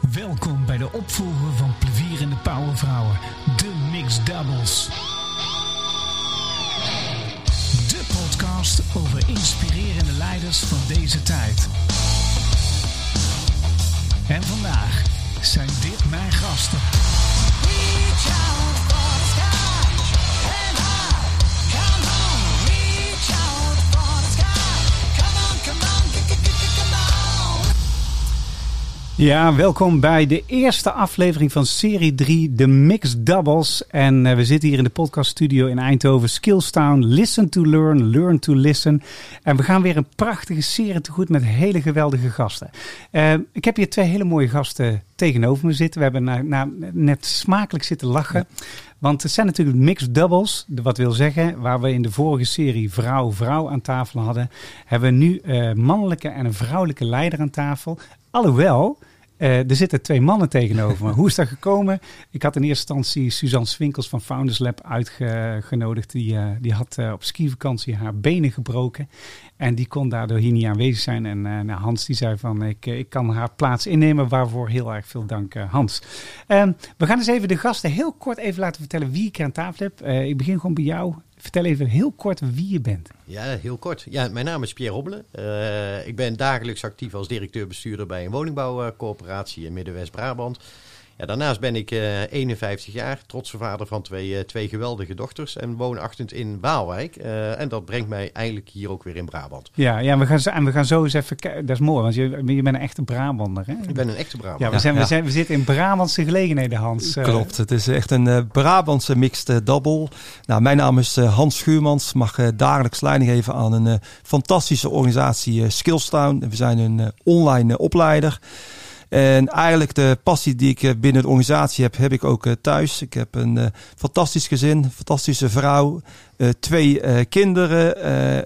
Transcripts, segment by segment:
Welkom bij de opvolger van Plevierende Powervrouwen, de Mix Doubles. De podcast over inspirerende leiders van deze tijd. En vandaag zijn dit mijn gasten. Ja, welkom bij de eerste aflevering van serie 3, de Mix Doubles. En uh, we zitten hier in de podcaststudio in Eindhoven, Skillstown. Listen to learn, learn to listen. En we gaan weer een prachtige serie tegemoet met hele geweldige gasten. Uh, ik heb hier twee hele mooie gasten tegenover me zitten. We hebben na, na, net smakelijk zitten lachen. Want het zijn natuurlijk mixed doubles. Wat wil zeggen, waar we in de vorige serie vrouw-vrouw aan tafel hadden, hebben we nu uh, mannelijke en een vrouwelijke leider aan tafel. Alhoewel, uh, er zitten twee mannen tegenover me. Hoe is dat gekomen? Ik had in eerste instantie Suzanne Swinkels van Founders Lab uitgenodigd. Die, uh, die had uh, op skivakantie haar benen gebroken. En die kon daardoor hier niet aanwezig zijn. En nou, Hans die zei van ik, ik kan haar plaats innemen. Waarvoor heel erg veel dank Hans. Ehm, we gaan eens even de gasten heel kort even laten vertellen wie ik aan tafel heb. ik begin gewoon bij jou. Vertel even heel kort wie je bent. Ja, heel kort. Ja, mijn naam is Pierre Hobbelen. Uh, ik ben dagelijks actief als directeur-bestuurder bij een woningbouwcorporatie in Midden-West-Brabant. Ja, daarnaast ben ik uh, 51 jaar, trotse vader van twee, uh, twee geweldige dochters en woonachtig in Waalwijk. Uh, en dat brengt mij eigenlijk hier ook weer in Brabant. Ja, ja we gaan, en we gaan zo eens even kijken. Dat is mooi, want je, je bent een echte Brabander. Hè? Ik ben een echte Brabander. Ja, we, zijn, ja. We, zijn, we zitten in Brabantse gelegenheden, Hans. Klopt, het is echt een Brabantse mixed double. Nou, mijn naam is Hans Schuurmans, mag dagelijks leiding geven aan een fantastische organisatie Skillstown. We zijn een online opleider. En eigenlijk de passie die ik binnen de organisatie heb, heb ik ook thuis. Ik heb een uh, fantastisch gezin, fantastische vrouw, twee kinderen,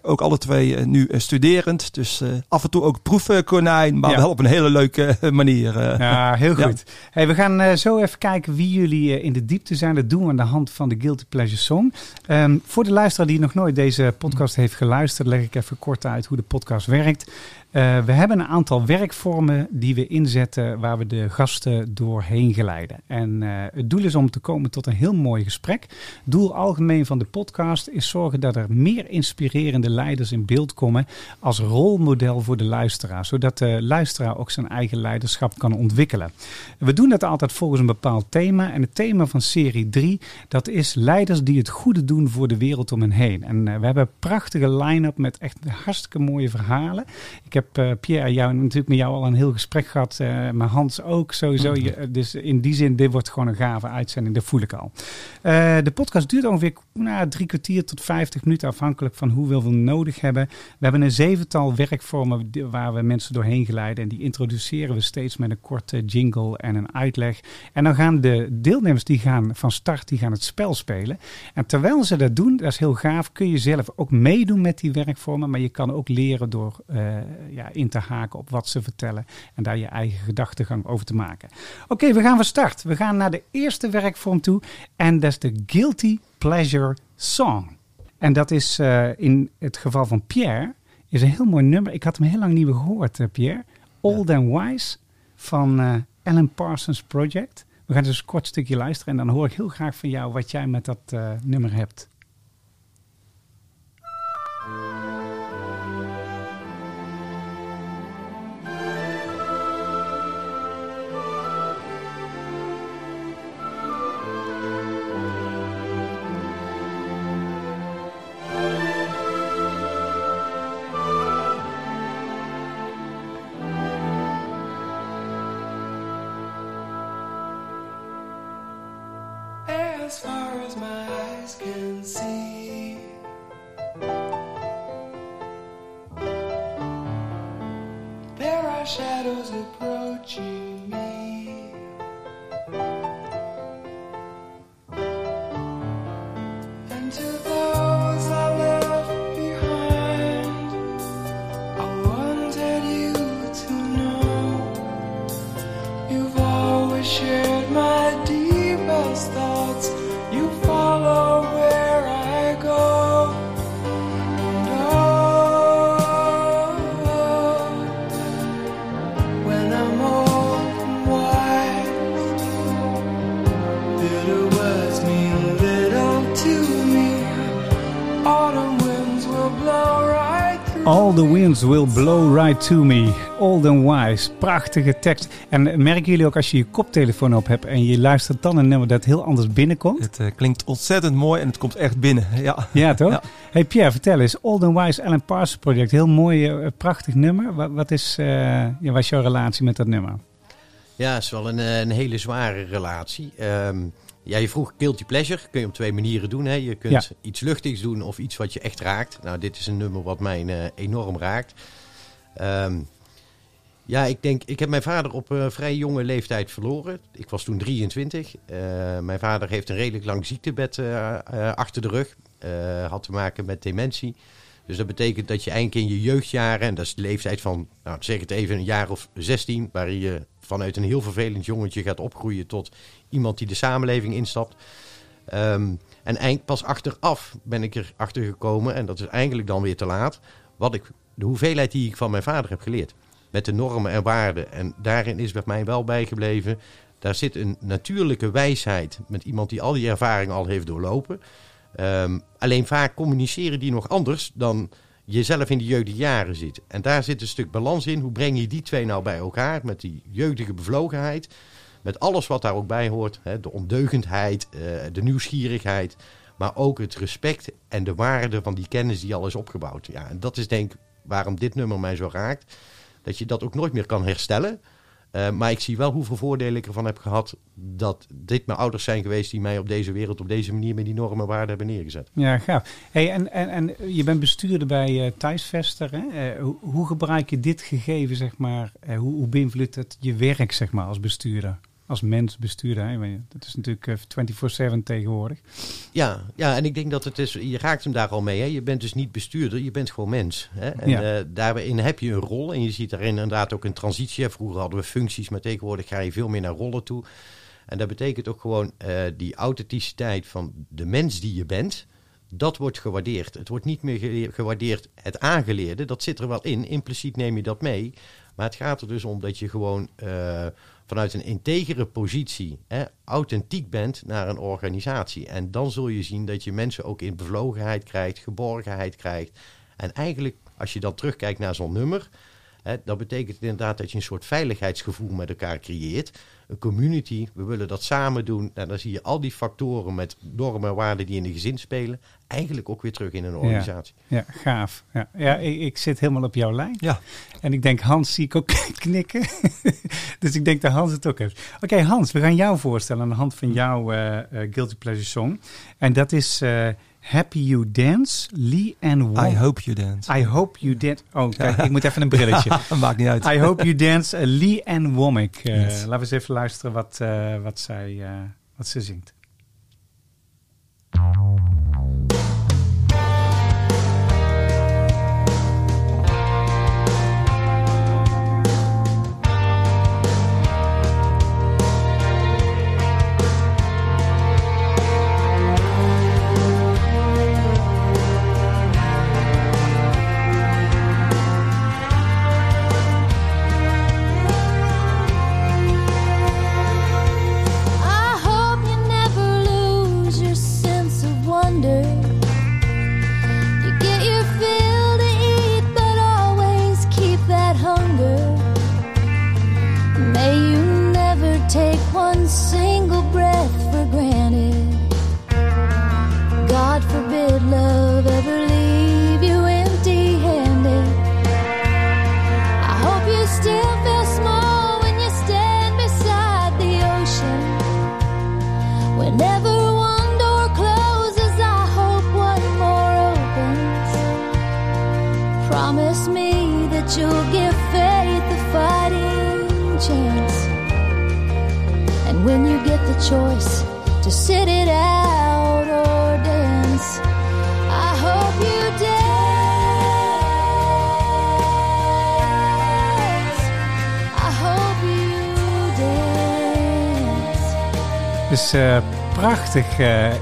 ook alle twee nu studerend. Dus af en toe ook proefkonijn, maar ja. wel op een hele leuke manier. ja, heel goed. Ja. Hey, we gaan zo even kijken wie jullie in de diepte zijn. Dat doen we aan de hand van de Guilty Pleasure Song. Um, voor de luisteraar die nog nooit deze podcast heeft geluisterd, leg ik even kort uit hoe de podcast werkt. Uh, we hebben een aantal werkvormen die we inzetten waar we de gasten doorheen geleiden. En uh, het doel is om te komen tot een heel mooi gesprek. Doel algemeen van de podcast is zorgen dat er meer inspirerende leiders in beeld komen als rolmodel voor de luisteraar. Zodat de luisteraar ook zijn eigen leiderschap kan ontwikkelen. We doen dat altijd volgens een bepaald thema. En het thema van serie 3, dat is leiders die het goede doen voor de wereld om hen heen. En uh, we hebben een prachtige line-up met echt hartstikke mooie verhalen. Ik heb heb uh, Pierre jou natuurlijk met jou al een heel gesprek gehad, uh, maar Hans ook sowieso. Je, dus in die zin, dit wordt gewoon een gave uitzending, dat voel ik al. Uh, de podcast duurt ongeveer nou, drie kwartier tot vijftig minuten, afhankelijk van hoeveel we nodig hebben. We hebben een zevental werkvormen waar we mensen doorheen geleiden en die introduceren we steeds met een korte jingle en een uitleg. En dan gaan de deelnemers die gaan van start, die gaan het spel spelen. En terwijl ze dat doen, dat is heel gaaf, kun je zelf ook meedoen met die werkvormen, maar je kan ook leren door ja, in te haken op wat ze vertellen en daar je eigen gedachtegang over te maken. Oké, okay, we gaan van start. We gaan naar de eerste werkvorm toe en dat is de Guilty Pleasure Song. En dat is uh, in het geval van Pierre, is een heel mooi nummer. Ik had hem heel lang niet meer gehoord, uh, Pierre. Old ja. and Wise van uh, Alan Parsons Project. We gaan dus een kort stukje luisteren en dan hoor ik heel graag van jou wat jij met dat nummer hebt. Winds will blow right to me. Old and wise. Prachtige tekst. En merken jullie ook als je je koptelefoon op hebt en je luistert dan een nummer dat heel anders binnenkomt? Het uh, klinkt ontzettend mooi en het komt echt binnen. Ja, ja toch? Ja. Hey Pierre, vertel eens. Old and Wise Alan Parsons Project. Heel mooi, uh, prachtig nummer. Wat, wat is, uh, ja, wat is jouw relatie met dat nummer? Ja, het is wel een, een hele zware relatie. Um, ja, je vroeg guilty pleasure. Kun je op twee manieren doen. Hè? Je kunt ja. iets luchtigs doen of iets wat je echt raakt. Nou, dit is een nummer wat mij uh, enorm raakt. Um, ja, ik denk, ik heb mijn vader op uh, vrij jonge leeftijd verloren. Ik was toen 23. Uh, mijn vader heeft een redelijk lang ziektebed achter de rug. had te maken met dementie. Dus dat betekent dat je eigenlijk in je jeugdjaren, en dat is de leeftijd van, nou zeg het even, een jaar of 16, waar je vanuit een heel vervelend jongetje gaat opgroeien tot iemand die de samenleving instapt. Um, en pas achteraf ben ik erachter gekomen, en dat is eigenlijk dan weer te laat, wat ik, de hoeveelheid die ik van mijn vader heb geleerd. Met de normen en waarden. En daarin is bij mij wel bijgebleven, daar zit een natuurlijke wijsheid met iemand die al die ervaring al heeft doorlopen. Um, alleen vaak communiceren die nog anders dan jezelf in de jeugdige jaren zit. En daar zit een stuk balans in. Hoe breng je die twee nou bij elkaar met die jeugdige bevlogenheid? Met alles wat daar ook bij hoort. Hè, de ondeugendheid, uh, de nieuwsgierigheid. Maar ook het respect en de waarde van die kennis die al is opgebouwd. Ja, en dat is denk ik waarom dit nummer mij zo raakt. Dat je dat ook nooit meer kan herstellen. Uh, maar ik zie wel hoeveel voordelen ik ervan heb gehad dat dit mijn ouders zijn geweest die mij op deze wereld op deze manier met die normen waarden hebben neergezet. Ja, gaaf. Hey, en, en, en je bent bestuurder bij uh, Thijsvester. Hè? Uh, hoe, hoe, gebruik je dit gegeven, zeg maar, hoe, hoe beïnvloedt het je werk, zeg maar, als bestuurder? Als mens bestuurder. Hè? Dat is natuurlijk 24-7 tegenwoordig. Ja, ja, en ik denk dat het is, je raakt hem daar al mee. Hè? Je bent dus niet bestuurder, je bent gewoon mens. Hè? En ja. uh, daarin heb je een rol en je ziet daarin inderdaad ook een transitie. Vroeger hadden we functies, maar tegenwoordig ga je veel meer naar rollen toe. En dat betekent ook gewoon uh, die authenticiteit van de mens die je bent. Dat wordt gewaardeerd. Het wordt niet meer gewaardeerd het aangeleerde. Dat zit er wel in. Impliciet neem je dat mee. Maar het gaat er dus om dat je gewoon uh, vanuit een integere positie hè, authentiek bent naar een organisatie. En dan zul je zien dat je mensen ook in bevlogenheid krijgt, geborgenheid krijgt. En eigenlijk, als je dan terugkijkt naar zo'n nummer, hè, dat betekent inderdaad dat je een soort veiligheidsgevoel met elkaar creëert. Een community, we willen dat samen doen. En dan zie je al die factoren met normen en waarden die in de gezin spelen, eigenlijk ook weer terug in een organisatie. Ja, ja gaaf. Ja, ja ik, ik, zit helemaal op jouw lijn. Ja. En ik denk, Hans zie ik ook knikken. dus ik denk dat Hans het ook heeft. Oké, okay, Hans, we gaan jou voorstellen aan de hand van jouw uh, uh, Guilty Pleasure Song. En dat is... Uh, Happy You Dance, Lee and Womack. I Hope You Dance. I Hope You Dance. Oh, kijk, ik moet even een brilletje. Maakt niet uit. I Hope You Dance, uh, Lee and Womack. Uh, yes. Laten we eens even luisteren wat, uh, wat, zij, wat ze zingt.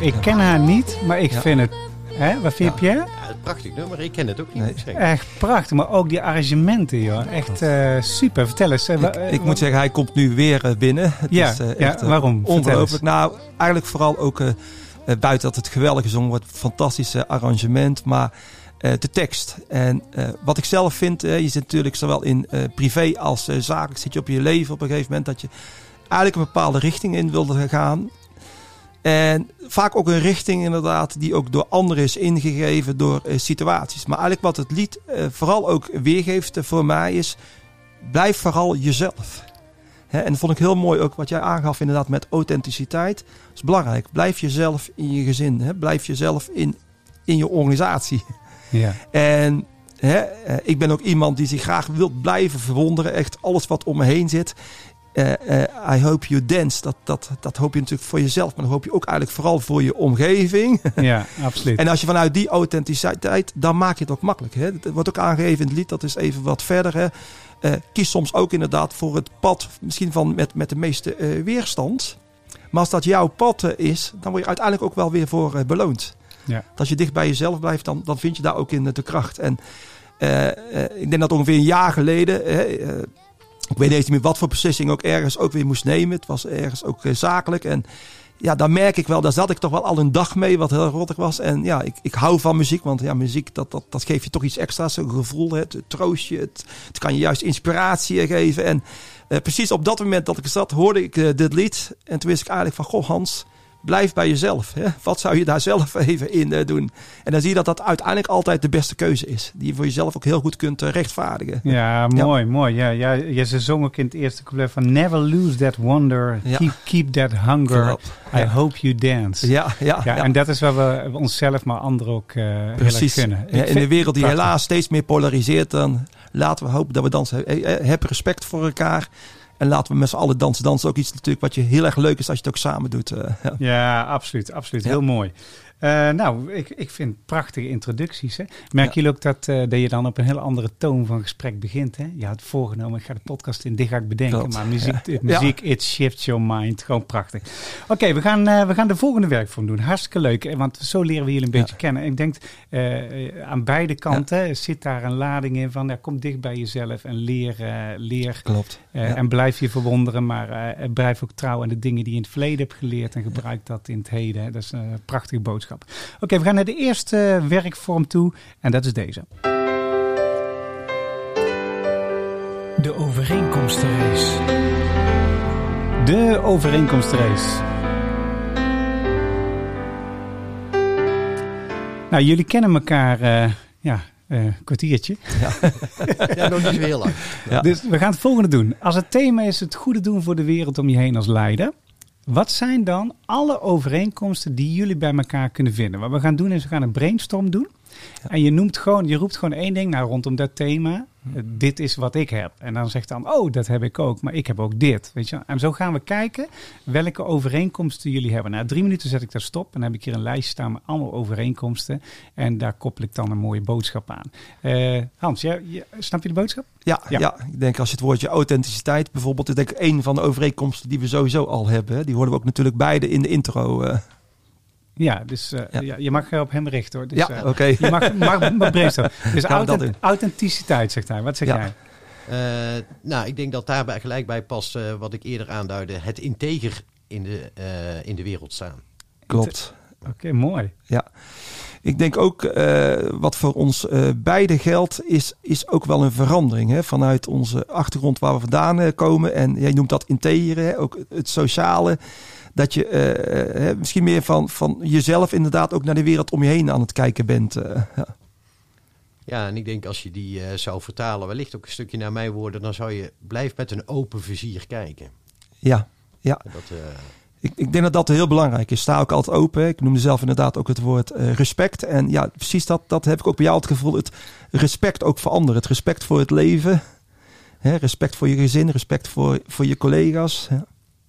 Ik ken haar niet, maar ik ja. vind het. Hè? Wat vind je, Pierre? prachtig nummer. Ik ken het ook niet. Nee. Echt prachtig, maar ook die arrangementen, joh. Echt uh, super. Vertel eens. Ik, ik moet zeggen, hij komt nu weer binnen. Het ja, is, uh, ja echt, waarom? Ongelooflijk. Nou, eigenlijk vooral ook uh, buiten dat het geweldig gezongen wordt. Fantastische arrangement. Maar eh, de tekst. En eh, wat ik zelf vind, eh, je zit natuurlijk zowel in eh, privé als eh, zakelijk, zit je op je leven op een gegeven moment dat je eigenlijk een bepaalde richting in wilde gaan. En vaak ook een richting inderdaad die ook door anderen is ingegeven door eh, situaties. Maar eigenlijk wat het lied eh, vooral ook weergeeft eh, voor mij is, blijf vooral jezelf. Hè, en dat vond ik heel mooi ook wat jij aangaf inderdaad met authenticiteit. Dat is belangrijk. Blijf jezelf in je gezin. Hè? Blijf jezelf in, in je organisatie. Ja. En hè, ik ben ook iemand die zich graag wil blijven verwonderen. Echt alles wat om me heen zit. Eh, eh, I hope you dance. Dat, dat, dat hoop je natuurlijk voor jezelf. Maar dat hoop je ook eigenlijk vooral voor je omgeving. ja, absoluut. En als je vanuit die authenticiteit, dan maak je het ook makkelijk. Hè? Het wordt ook aangegeven in het lied, dat is even wat verder. Hè? Eh, kies soms ook inderdaad voor het pad, misschien van met, met de meeste weerstand. Maar als dat jouw pad is, dan word je uiteindelijk ook wel weer voor beloond. Ja. Als je dicht bij jezelf blijft, dan, dan vind je daar ook in de kracht. En ik denk dat ongeveer een jaar geleden, ik weet niet meer wat voor beslissing ook ergens ook weer moest nemen. Het was ergens ook eh, zakelijk. En ja, daar merk ik wel, daar zat ik toch wel al een dag mee, wat heel rottig was. En ja, ik, ik hou van muziek, want ja, muziek, dat, dat, dat geeft je toch iets extra's. Een gevoel, het, het troost je, het, het kan je juist inspiratie geven. En eh, precies op dat moment dat ik zat, hoorde ik eh, dit lied. En toen wist ik eigenlijk van, goh Hans, blijf bij jezelf. Hè? Wat zou je daar zelf even in eh, doen? En dan zie je dat dat uiteindelijk altijd de beste keuze is. Die je voor jezelf ook heel goed kunt eh, rechtvaardigen. Ja, mooi, mooi. Ja, ja, ja, ze zong ook in het eerste couplet van Never lose that wonder, Ja. keep, keep that hunger. I Ja. hope you dance. Ja, ja, Ja, en dat is wat we onszelf, maar anderen ook erg Precies. gunnen. Ja, in de wereld die helaas steeds meer polariseert, dan laten we hopen dat we dansen. Heb respect voor elkaar. En laten we met z'n allen dansen. Dansen is ook iets natuurlijk wat je heel erg leuk is als je het ook samen doet. eh, ja. Ja, absoluut. absoluut. Heel mooi. Eh, nou, ik, ik vind prachtige introducties. Hè? Merken Ja. jullie ook dat, eh, dat je dan op een heel andere toon van gesprek begint? Hè? Je had voorgenomen, ik ga de podcast in dit ga ik bedenken. Maar muziek, Ja. muziek it shifts your mind. Gewoon prachtig. Oké, we, gaan, eh, we gaan de volgende werkvorm doen. Hartstikke leuk. Want zo leren we jullie een Ja. beetje kennen. Ik denk, aan beide kanten zit daar een lading in van... Kom dicht bij jezelf en leer, leer Klopt. En blijf je verwonderen, maar blijf ook trouw aan de dingen die je in het verleden hebt geleerd en gebruik dat in het heden. hè. Dat is een prachtige boodschap. Oké, we gaan naar de eerste werkvorm toe en dat is deze. De overeenkomstenrace. De overeenkomstrace. Nou, jullie kennen elkaar, eh, ja, eh, een kwartiertje. Ja, nog niet zo heel lang. Ja. Dus we gaan het volgende doen. Als het thema is het goede doen voor de wereld om je heen als leider. Wat zijn dan alle overeenkomsten die jullie bij elkaar kunnen vinden? Wat we gaan doen is we gaan een brainstorm doen. En je noemt gewoon, je roept gewoon één ding nou, rondom dat thema. Eh, dit is wat ik heb. En dan zegt dan, oh, dat heb ik ook, maar ik heb ook dit. Weet je? En zo gaan we kijken welke overeenkomsten jullie hebben. Na drie minuten zet ik daar stop. En dan heb ik hier een lijstje staan met allemaal overeenkomsten. En daar koppel ik dan een mooie boodschap aan. Eh, Hans, jij- snap je de boodschap? Ja, Ja. ja. ik denk als je het woordje authenticiteit bijvoorbeeld, is denk ik een van de overeenkomsten die we sowieso al hebben. Die hoorden we ook natuurlijk beide in de intro. eh. Ja, dus eh, Ja. ja, je mag eh, op hem richten hoor. Dus, ja, eh, oké. Je mag, mag, mag brainstormen. Dus authent- authenticiteit, zegt hij. Wat zeg Ja. jij? Eh, nou, ik denk dat daarbij gelijk bij past eh, wat ik eerder aanduidde. Het integer in de, eh, in de wereld staan. Klopt. Oké, mooi. Ik denk ook eh, wat voor ons eh beide geldt, is, is ook wel een verandering. Hè? Vanuit onze achtergrond waar we vandaan eh, komen. En jij noemt dat integeren, hè? ook het sociale. Dat je eh, eh, misschien meer van, van jezelf inderdaad ook naar de wereld om je heen aan het kijken bent. eh. ja. Ja, en ik denk als je die zou vertalen, wellicht ook een stukje naar mijn woorden, dan zou je blijf met een open vizier kijken. ja. Dat, eh, Ik, ik denk dat dat heel belangrijk is. Sta ook altijd open. Ik noemde zelf inderdaad ook het woord respect. En ja, precies dat, dat heb ik ook bij jou het gevoel. Het respect ook voor anderen. Het respect voor het leven. Hè, respect voor je gezin. Respect voor, voor je collega's. Ja.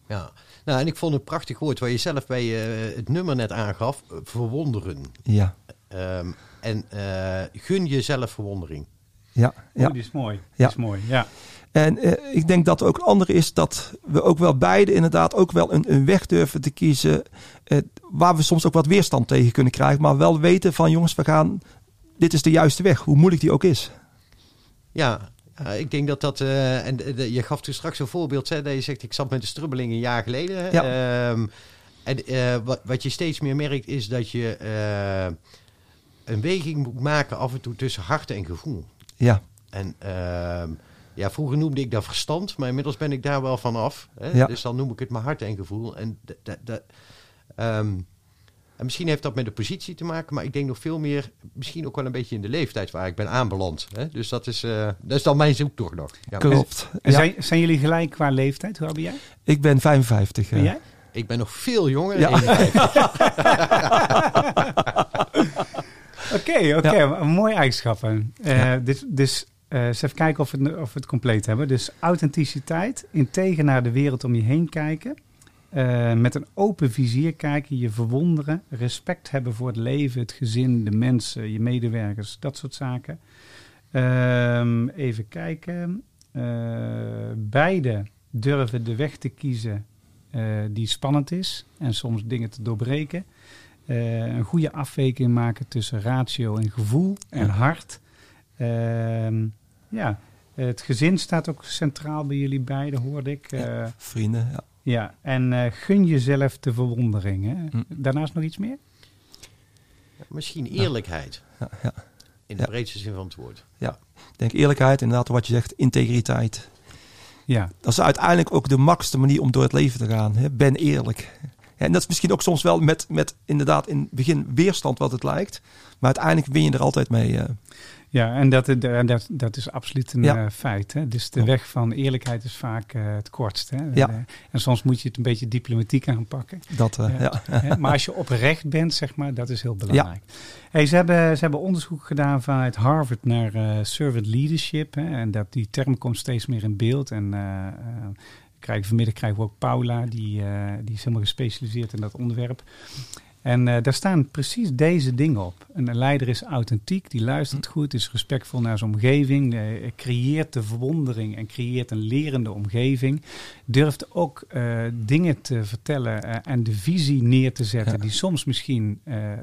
ja. Nou, en ik vond het prachtig woord waar je zelf bij eh, het nummer net aangaf, eh, verwonderen. Ja, Ehm, en eh, gun jezelf verwondering. ja, Ja. die is mooi. Die Ja. is mooi, ja. En eh, ik denk dat ook het andere is dat we ook wel beide inderdaad ook wel een, een weg durven te kiezen. eh, waar we soms ook wat weerstand tegen kunnen krijgen. Maar wel weten van jongens, we gaan. Dit is de juiste weg, hoe moeilijk die ook is. Ja, ja, ik denk dat dat... eh, en de- je gaf toen straks een voorbeeld, hè, dat je zegt, ik zat met de strubbeling een jaar geleden. Ja. Ehm, en eh, wat, wat je steeds meer merkt is dat je... eh, een weging moet maken af en toe tussen hart en gevoel. Ja, En ehm, ja, vroeger noemde ik dat verstand, maar inmiddels ben ik daar wel van af. Hè? Ja. Dus dan noem ik het maar hart en gevoel. En, d- d- d- ehm, en misschien heeft dat met de positie te maken, maar ik denk nog veel meer, misschien ook wel een beetje in de leeftijd waar ik ben aanbeland. Hè? Dus dat is, eh, dat is dan mijn zoektocht nog. Ja. klopt. En Ja, zijn, zijn jullie gelijk qua leeftijd? Hoe oud ben jij? ik ben 55. Ben eh. jij? Ik ben nog veel jonger. Ja. 51. Oké, oké. Ja. een Mooie eigenschappen. Eh, Ja. Dus, dus eh, eens even kijken of we, het, of we het compleet hebben. Dus authenticiteit, integer naar de wereld om je heen kijken. Eh, met een open vizier kijken, je verwonderen. Respect hebben voor het leven, het gezin, de mensen, je medewerkers, dat soort zaken. Ehm, even kijken. Eh, beide durven de weg te kiezen eh, die spannend is en soms dingen te doorbreken. Een goede afweging maken tussen ratio en gevoel en hart. Ehm, ja, het gezin staat ook centraal bij jullie beiden, hoorde ik. Ja. Vrienden, ja. Ja, en eh, gun jezelf de verwondering. Hè? Hm. Daarnaast nog iets meer? Misschien eerlijkheid, ja, ja. in de Ja. breedste zin van het woord. Ik denk eerlijkheid, inderdaad wat je zegt, integriteit. Ja, Dat is uiteindelijk ook de makkelijkste manier om door het leven te gaan. Hè? Ben eerlijk. En dat is misschien ook soms wel met, met inderdaad in het begin weerstand wat het lijkt. Maar uiteindelijk win je er altijd mee. eh. ja en dat, eh, dat, dat is absoluut een Ja. eh, feit. Hè? Dus de weg van eerlijkheid is vaak het kortst. Hè? Ja. En soms moet je het een beetje diplomatiek aanpakken. Dat, Ja. Hè, maar als je oprecht bent, zeg maar, dat is heel belangrijk. Hey, ze, hebben, ze hebben onderzoek gedaan vanuit Harvard naar servant leadership. Hè, en dat, die term komt steeds meer in beeld. En krijgen, vanmiddag krijgen we ook Paula, die, eh, die is helemaal gespecialiseerd in dat onderwerp. En eh, daar staan precies deze dingen op. Een leider is authentiek, die luistert goed, is respectvol naar zijn omgeving, eh, creëert de verwondering en creëert een lerende omgeving. Durft ook dingen te vertellen en de visie neer te zetten, Ja. die soms misschien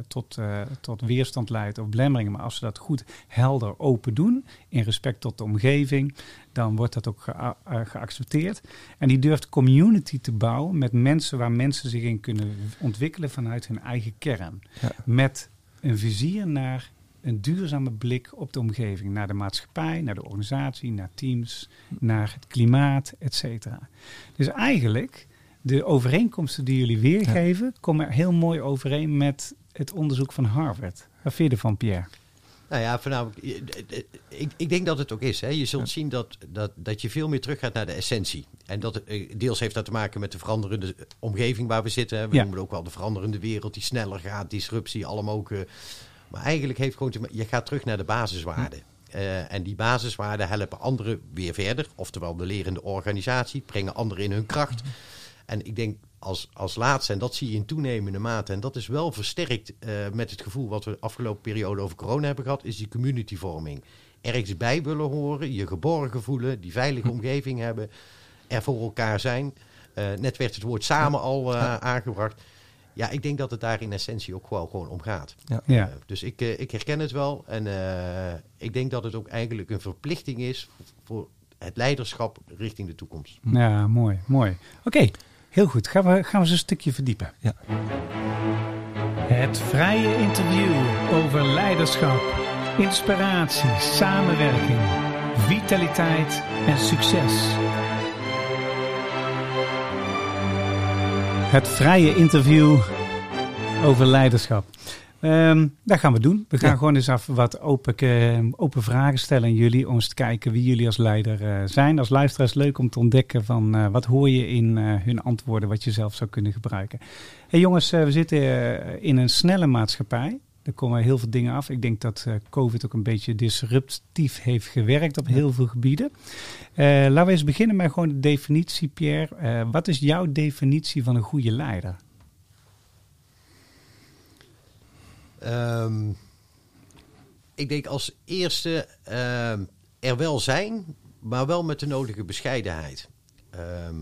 tot, tot weerstand leidt of belemmeringen. Maar als ze dat goed, helder, open doen, in respect tot de omgeving, dan wordt dat ook eh, geaccepteerd. En die durft community te bouwen met mensen waar mensen zich in kunnen ontwikkelen vanuit hun eigen kern. Ja. Met een vizier naar een duurzame blik op de omgeving, naar de maatschappij, naar de organisatie, naar teams, naar het klimaat, et cetera. Dus eigenlijk, de overeenkomsten die jullie weergeven, komen heel mooi overeen met het onderzoek van Harvard. Wat vind je ervan, Pierre? Nou ja, voornamelijk, ik, ik denk dat het ook is. Hè. Je zult zien dat, dat, dat je veel meer teruggaat naar de essentie. En dat, eh, deels heeft dat te maken met de veranderende omgeving waar we zitten. hè. We Ja. noemen het ook wel de veranderende wereld die sneller gaat, disruptie, allemaal ook. eh, maar eigenlijk heeft gewoon te je gaat terug naar de basiswaarden. Eh, en die basiswaarden helpen anderen weer verder. Oftewel de lerende organisatie, brengen anderen in hun kracht. En ik denk als, als laatste, en dat zie je in toenemende mate, en dat is wel versterkt eh, met het gevoel wat we de afgelopen periode over corona hebben gehad, is die communityvorming. Ergens bij willen horen, je geborgen voelen, die veilige omgeving hebben, er voor elkaar zijn. Eh, net werd het woord samen al eh, aangebracht. Ja, ik denk dat het daar in essentie ook wel gewoon om gaat. Ja. Dus ik, ik herken het wel. En ik denk dat het ook eigenlijk een verplichting is voor het leiderschap richting de toekomst. Ja, mooi, mooi. Oké, heel goed. Gaan we, gaan we eens een stukje verdiepen. Ja. Het vrije interview over leiderschap, inspiratie, samenwerking, vitaliteit en succes. Het vrije interview over leiderschap. Ehm dat gaan we doen. We gaan Ja. gewoon eens even wat open, eh, open vragen stellen aan jullie. Om eens te kijken wie jullie als leider eh, zijn. Als luisteraar is het leuk om te ontdekken van eh, wat hoor je in hun antwoorden. Wat je zelf zou kunnen gebruiken. Hey jongens, we zitten in een snelle maatschappij. Er komen heel veel dingen af. Ik denk dat COVID ook een beetje disruptief heeft gewerkt op heel veel gebieden. Laten we eens beginnen met gewoon de definitie, Pierre. Wat is jouw definitie van een goede leider? Ehm, ik denk als eerste ehm, er wel zijn, maar wel met de nodige bescheidenheid. Ehm,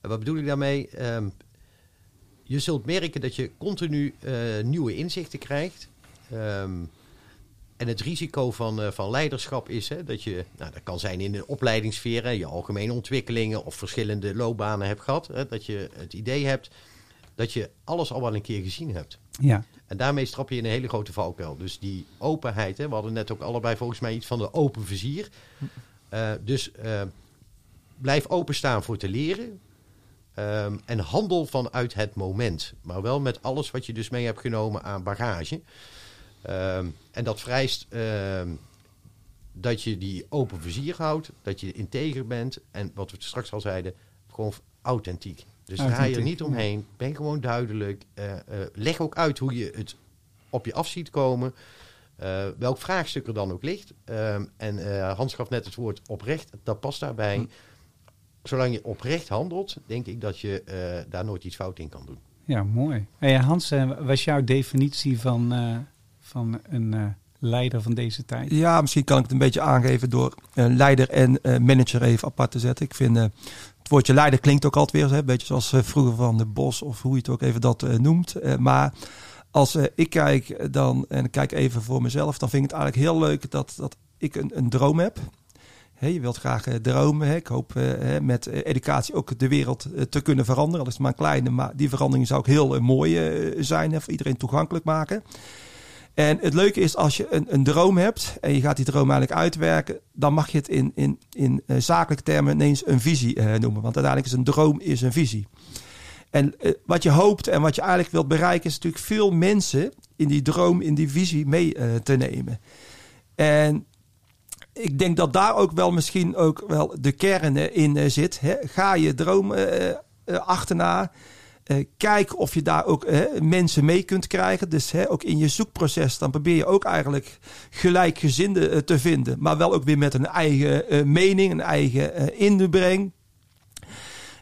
wat bedoel ik daarmee? Je zult merken dat je continu eh, nieuwe inzichten krijgt. En het risico van, eh, van leiderschap is hè, dat je, nou, dat kan zijn in de opleidingssfeer, je algemene ontwikkelingen of verschillende loopbanen hebt gehad. Hè, dat je het idee hebt dat je alles al wel een keer gezien hebt. Ja, En daarmee strap je in een hele grote valkuil. Dus die openheid, hè, we hadden net ook allebei volgens mij iets van de open vizier. Eh, dus eh, blijf openstaan voor te leren. Ehm, en handel vanuit het moment. Maar wel met alles wat je dus mee hebt genomen aan bagage. Ehm, en dat vereist ehm, dat je die open vizier houdt. Dat je integer bent. En wat we straks al zeiden, gewoon authentiek. Dus ga je er niet omheen. Ben gewoon duidelijk. Eh, eh, leg ook uit hoe je het op je af ziet komen. eh, welk vraagstuk er dan ook ligt. Ehm, en eh, Hans gaf net het woord oprecht. Dat past daarbij. Hm. Zolang je oprecht handelt, denk ik dat je eh, daar nooit iets fout in kan doen. ja mooi. Hey, Hans, wat is jouw definitie van, eh, van een eh, leider van deze tijd? Ja, misschien kan ik het een beetje aangeven door leider en eh, manager even apart te zetten. Ik vind eh, woordje leider klinkt ook altijd weer, een beetje zoals eh, vroeger van de Bos of hoe je het ook even dat eh, noemt. Eh, maar als ik kijk dan, en kijk even voor mezelf, dan vind ik het eigenlijk heel leuk dat, dat ik een, een droom heb. Hè, je wilt graag dromen. Hè. Ik hoop met educatie ook de wereld te kunnen veranderen. Al is het maar een kleine, maar die verandering zou ook heel mooi zijn. Hè, voor iedereen toegankelijk maken. En het leuke is als je een, een droom hebt en je gaat die droom eigenlijk uitwerken, dan mag je het in, in, in eh, zakelijke termen ineens een visie eh, noemen. Want uiteindelijk is een droom is een visie. En eh, wat je hoopt en wat je eigenlijk wilt bereiken, is natuurlijk veel mensen in die droom, in die visie mee te nemen. En ik denk dat daar ook wel misschien ook wel de kern in zit. Hè. Ga je droom achterna. Eh, kijk of je daar ook eh, mensen mee kunt krijgen. Dus ook in je zoekproces, dan probeer je ook eigenlijk gelijkgezinden eh, te vinden. Maar wel ook weer met een eigen mening, een eigen inbreng.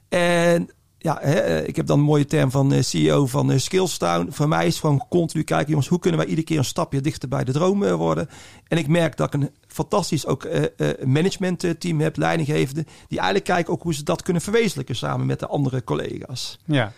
En ja, ik heb dan een mooie term van CEO van Skillstown. Voor mij is gewoon continu kijken, jongens, hoe kunnen wij iedere keer een stapje dichter bij de droom worden? En ik merk dat ik een fantastisch ook managementteam heb, leidinggevende, die eigenlijk kijken ook hoe ze dat kunnen verwezenlijken samen met de andere collega's. Ja,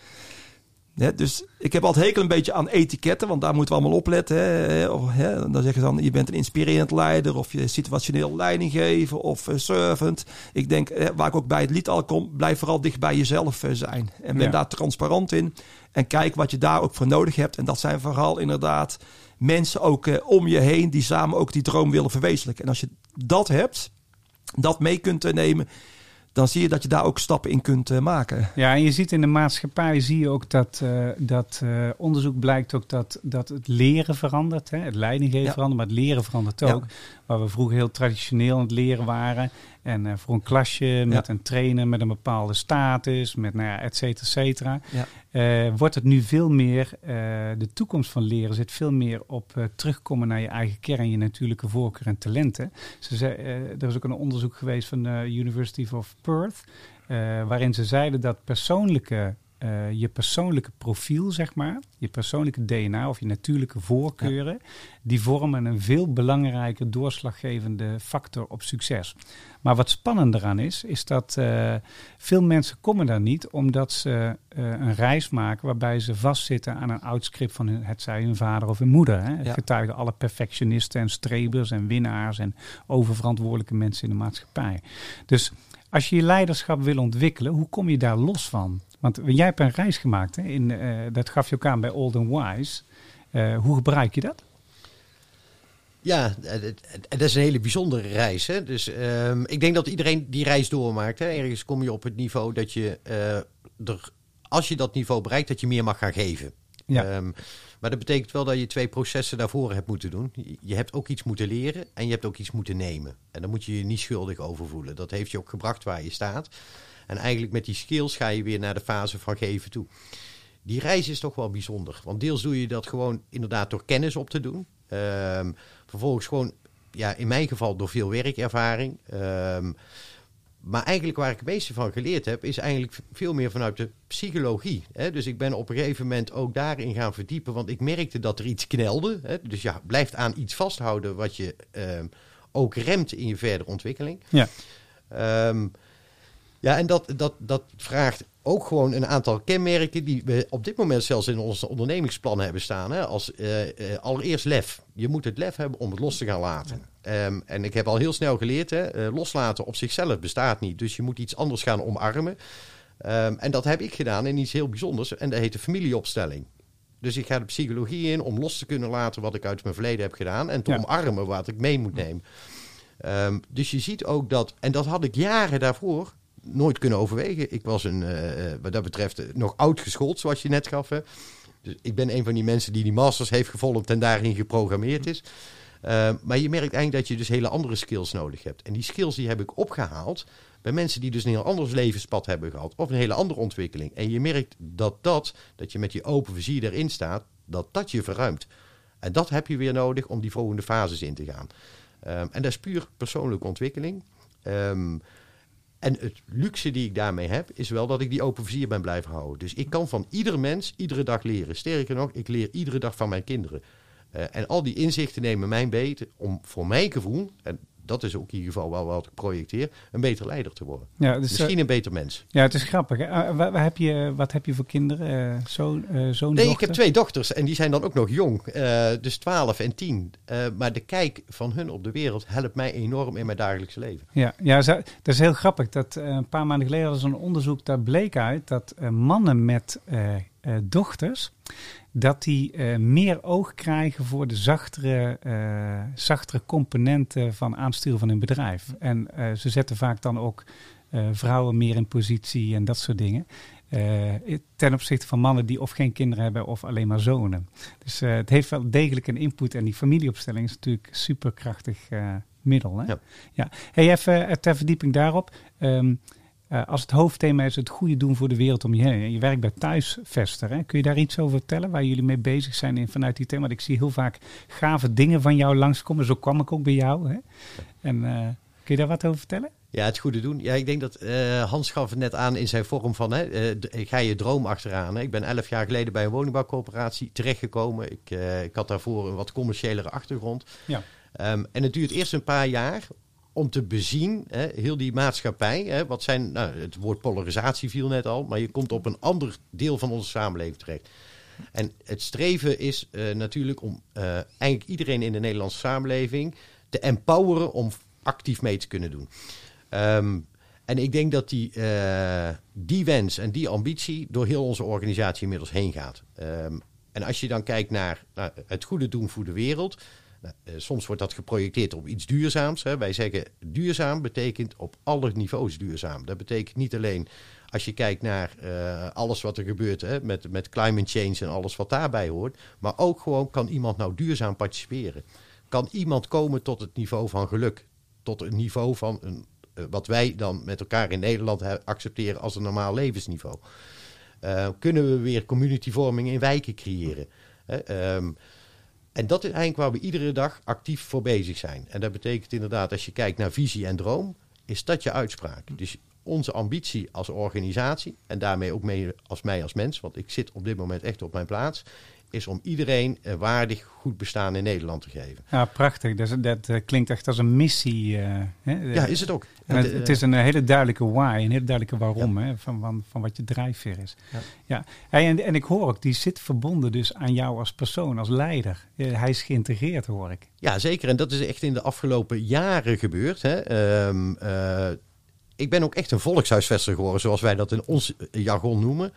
Dus ik heb altijd hekel een beetje aan etiketten, want daar moeten we allemaal op letten. Hè. Of, hè, dan zeggen ze dan, je bent een inspirerend leider of je situationeel leidinggever of eh, servant. Ik denk, hè, waar ik ook bij het lied al kom, blijf vooral dicht bij jezelf eh, zijn. En ben Ja. daar transparant in. En kijk wat je daar ook voor nodig hebt. En dat zijn vooral inderdaad mensen ook eh, om je heen die samen ook die droom willen verwezenlijken. En als je dat hebt, dat mee kunt nemen, dan zie je dat je daar ook stappen in kunt eh, maken. Ja, en je ziet in de maatschappij zie je ook dat, eh, dat eh, onderzoek blijkt ook dat, dat het leren verandert. Hè? Het leidinggeven Ja. verandert, maar het leren verandert Ja. ook. Waar we vroeger heel traditioneel aan het leren waren. En eh, voor een klasje met een trainer met een bepaalde status, met nou ja, et cetera, et cetera. Ja. eh, wordt het nu veel meer, eh, de toekomst van leren zit veel meer op terugkomen naar je eigen kern, je natuurlijke voorkeur en talenten. Ze zei, er is ook een onderzoek geweest van de University of Perth, waarin ze zeiden dat persoonlijke, eh, je persoonlijke profiel, zeg maar, je persoonlijke DNA of je natuurlijke voorkeuren, die vormen een veel belangrijke doorslaggevende factor op succes. Maar wat spannender aan is, is dat eh, veel mensen komen daar niet omdat ze eh, een reis maken waarbij ze vastzitten aan een oud script van hun, het zij hun vader of hun moeder. Hè. Ja. getuigen alle perfectionisten en strebers en winnaars en oververantwoordelijke mensen in de maatschappij. Dus als je je leiderschap wil ontwikkelen, hoe kom je daar los van? Want jij hebt een reis gemaakt, hè? In, eh, dat gaf je ook aan bij Old and Wise. Eh, hoe gebruik je dat? Ja, eh, dat is een hele bijzondere reis. Hè? Dus ehm, ik denk dat iedereen die reis doormaakt. Hè? Ergens kom je op het niveau dat je, er, als je dat niveau bereikt, dat je meer mag gaan geven. Ja. Ehm, maar dat betekent wel dat je twee processen daarvoor hebt moeten doen. Je- Je hebt ook iets moeten leren en je hebt ook iets moeten nemen. En daar moet je je niet schuldig over voelen. Dat heeft je ook gebracht waar je staat. En eigenlijk met die skills ga je weer naar de fase van geven toe. Die reis is toch wel bijzonder. Want deels doe je dat gewoon inderdaad door kennis op te doen. Ehm, vervolgens gewoon, ja, in mijn geval door veel werkervaring. Ehm, maar eigenlijk waar ik het meeste van geleerd heb, is eigenlijk veel meer vanuit de psychologie. Hè? Dus ik ben op een gegeven moment ook daarin gaan verdiepen, want ik merkte dat er iets knelde. Hè? Dus ja, blijft aan iets vasthouden wat je ehm, ook remt in je verdere ontwikkeling. Ja. Ja, en dat, dat, dat vraagt ook gewoon een aantal kenmerken die we op dit moment zelfs in onze ondernemingsplannen hebben staan. Hè? Als eh, eh, allereerst lef. Je moet het lef hebben om het los te gaan laten. Ehm, en ik heb al heel snel geleerd, hè, eh, loslaten op zichzelf bestaat niet. Dus je moet iets anders gaan omarmen. Ehm, en dat heb ik gedaan in iets heel bijzonders. En dat heet de familieopstelling. Dus ik ga de psychologie in om los te kunnen laten wat ik uit mijn verleden heb gedaan. En te Ja. omarmen wat ik mee moet nemen. Ehm, dus je ziet ook dat, en dat had ik jaren daarvoor nooit kunnen overwegen. Ik was een, eh, eh, wat dat betreft eh, nog oud geschoold, zoals je net gaf. Hè. Dus ik ben een van die mensen die die masters heeft gevolgd en daarin geprogrammeerd is. Maar je merkt eigenlijk dat je dus hele andere skills nodig hebt. En die skills die heb ik opgehaald bij mensen die dus een heel anders levenspad hebben gehad. Of een hele andere ontwikkeling. En je merkt dat dat, dat je met je open vizier erin staat, dat dat je verruimt. En dat heb je weer nodig om die volgende fases in te gaan. Ehm, en dat is puur persoonlijke ontwikkeling. Ehm, en het luxe die ik daarmee heb, is wel dat ik die open vizier ben blijven houden. Dus ik kan van iedere mens iedere dag leren. Sterker nog, ik leer iedere dag van mijn kinderen. Eh, en al die inzichten nemen mij beter om voor mijn gevoel, en dat is ook in ieder geval wel wat ik projecteer, een beter leider te worden. Ja, dus, eh, Misschien een beter mens. ja, het is grappig. hè. Eh, wa- wa- heb je, wat heb je voor kinderen? Eh, zoon, eh, zoon, Nee, ik dochter? heb twee dochters en die zijn dan ook nog jong. dus 12 en 10. Eh, maar de kijk van hun op de wereld helpt mij enorm in mijn dagelijkse leven. Ja, ja dat is heel grappig. Dat, een paar maanden geleden was er een onderzoek, daar bleek uit dat mannen met dochters, dat die eh, meer oog krijgen voor de zachtere, eh, zachtere componenten van aansturen van hun bedrijf. En eh, ze zetten vaak dan ook vrouwen meer in positie en dat soort dingen. Ten opzichte van mannen die of geen kinderen hebben of alleen maar zonen. Dus het heeft wel degelijk een input. En die familieopstelling is natuurlijk een superkrachtig middel. Hè? Ja. Ja. Hey, even ter verdieping daarop. Ehm, eh, als het hoofdthema is het goede doen voor de wereld om je heen. En je werkt bij Thuisvester. Hè? Kun je daar iets over vertellen waar jullie mee bezig zijn in, vanuit die thema? Want ik zie heel vaak gave dingen van jou langskomen. Zo kwam ik ook bij jou. Hè? En eh, kun je daar wat over vertellen? Ja, het goede doen. Ja, ik denk dat eh, Hans gaf het net aan in zijn vorm van, hè, ga je droom achteraan. Hè. Ik ben elf jaar geleden bij een woningbouwcoöperatie terechtgekomen. Ik, ik had daarvoor een wat commerciëlere achtergrond. Ja. Ehm, en het duurt eerst een paar jaar om te bezien, hè, heel die maatschappij. Hè, wat zijn, nou, het woord polarisatie viel net al, maar je komt op een ander deel van onze samenleving terecht. En het streven is eh, natuurlijk om eh, eigenlijk iedereen in de Nederlandse samenleving te empoweren om actief mee te kunnen doen. Ehm, en ik denk dat die, eh, die wens en die ambitie door heel onze organisatie inmiddels heen gaat. Ehm, en als je dan kijkt naar, naar het goede doen voor de wereld. Nou, eh, soms wordt dat geprojecteerd op iets duurzaams. Hè. Wij zeggen duurzaam betekent op alle niveaus duurzaam. Dat betekent niet alleen als je kijkt naar eh, alles wat er gebeurt hè, met, met climate change en alles wat daarbij hoort. Maar ook gewoon kan iemand nou duurzaam participeren. Kan iemand komen tot het niveau van geluk. Tot een niveau van een, eh, wat wij dan met elkaar in Nederland accepteren als een normaal levensniveau. Eh, kunnen we weer communityvorming in wijken creëren? Ehm, en dat is eigenlijk waar we iedere dag actief voor bezig zijn. En dat betekent inderdaad, als je kijkt naar visie en droom, is dat je uitspraak. Dus onze ambitie als organisatie, en daarmee ook mee als mij als mens, want ik zit op dit moment echt op mijn plaats, is om iedereen een waardig goed bestaan in Nederland te geven. Ja, prachtig. Dat, eh, klinkt echt als een missie. eh, hè? Ja, is het ook. En het, eh, is een hele duidelijke why, een hele duidelijke waarom hè, van, van, van wat je drijfveer is. Ja. Ja. Hey, en, en ik hoor ook, die zit verbonden dus aan jou als persoon, als leider. Hij is geïntegreerd, hoor ik. Ja, zeker. En dat is echt in de afgelopen jaren gebeurd. Hè. Ehm, eh, ik ben ook echt een volkshuisvester geworden, zoals wij dat in ons jargon noemen.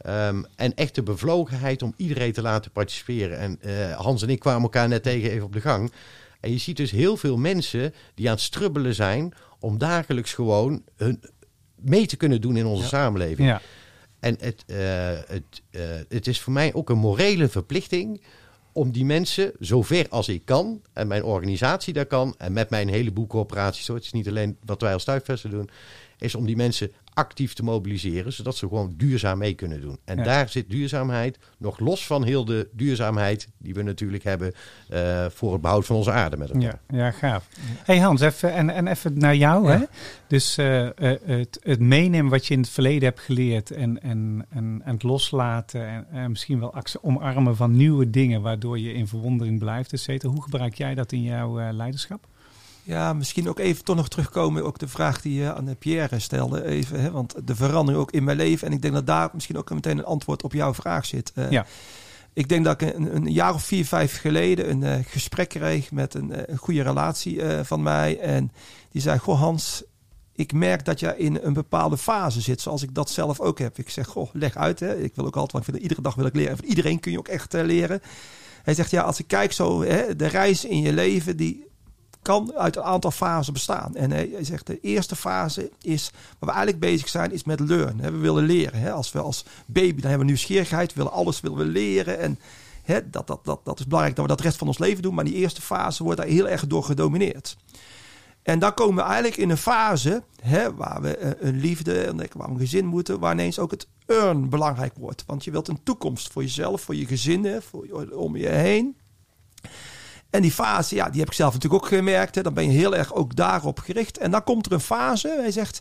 Ehm, en echt de bevlogenheid om iedereen te laten participeren. En eh, Hans en ik kwamen elkaar net tegen even op de gang. En je ziet dus heel veel mensen die aan het strubbelen zijn om dagelijks gewoon hun mee te kunnen doen in onze samenleving. Ja. En het, eh, het, eh, het is voor mij ook een morele verplichting om die mensen zover als ik kan, en mijn organisatie daar kan, en met mijn heleboel coöperaties, hoor, het is niet alleen wat wij als Tuigvesten doen, is om die mensen actief te mobiliseren, zodat ze gewoon duurzaam mee kunnen doen. En Ja. daar zit duurzaamheid, nog los van heel de duurzaamheid die we natuurlijk hebben eh, voor het behoud van onze aarde met elkaar. Ja, ja, gaaf. Hey Hans, even, en, en even naar jou. Ja. Hè? Dus eh, eh, het, het meenemen wat je in het verleden hebt geleerd en, en, en, en het loslaten en, en misschien wel omarmen van nieuwe dingen waardoor je in verwondering blijft, et cetera. Hoe gebruik jij dat in jouw leiderschap? Ja, misschien ook even toch nog terugkomen. Ook de vraag die je aan eh, Pierre stelde. Even, hè, want de verandering ook in mijn leven. En ik denk dat daar misschien ook meteen een antwoord op jouw vraag zit. Eh, Ja. Ik denk dat ik een, een jaar of vier, vijf geleden een eh, gesprek kreeg met een, een goede relatie van mij. En die zei: Goh, Hans, ik merk dat je in een bepaalde fase zit, zoals ik dat zelf ook heb. Ik zeg, goh, leg uit. Hè. Ik wil ook altijd, want ik vind, iedere dag wil ik leren. Van iedereen kun je ook echt leren. Hij zegt, ja, als ik kijk zo, hè, de reis in je leven, die kan uit een aantal fasen bestaan. En hij zegt, de eerste fase is, waar we eigenlijk bezig zijn, is met learn. We willen leren. Als we als baby, dan hebben we nieuwsgierigheid, we willen alles willen we leren. En dat, dat, dat, dat is belangrijk dat we dat rest van ons leven doen. Maar die eerste fase wordt daar heel erg door gedomineerd. En dan komen we eigenlijk in een fase hè, waar we eh, een liefde, waar we een gezin moeten, waar ineens ook het earn belangrijk wordt. Want je wilt een toekomst voor jezelf, voor je gezin, hè, voor om je heen. En die fase, ja, die heb ik zelf natuurlijk ook gemerkt. Dan ben je heel erg ook daarop gericht. En dan komt er een fase, hij zegt,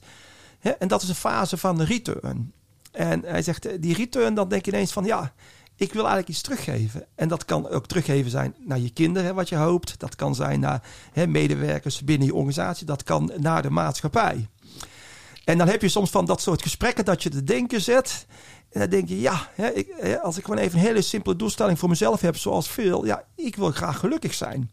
hè, en dat is een fase van de return. En hij zegt, eh, die return, dan denk je ineens van, ja, ik wil eigenlijk iets teruggeven. En dat kan ook teruggeven zijn naar je kinderen, wat je hoopt. Dat kan zijn naar hè, medewerkers binnen je organisatie. Dat kan naar de maatschappij. En dan heb je soms van dat soort gesprekken dat je te denken zet. En dan denk je, ja, hè, ik, als ik gewoon even een hele simpele doelstelling voor mezelf heb, zoals veel. Ja, ik wil graag gelukkig zijn.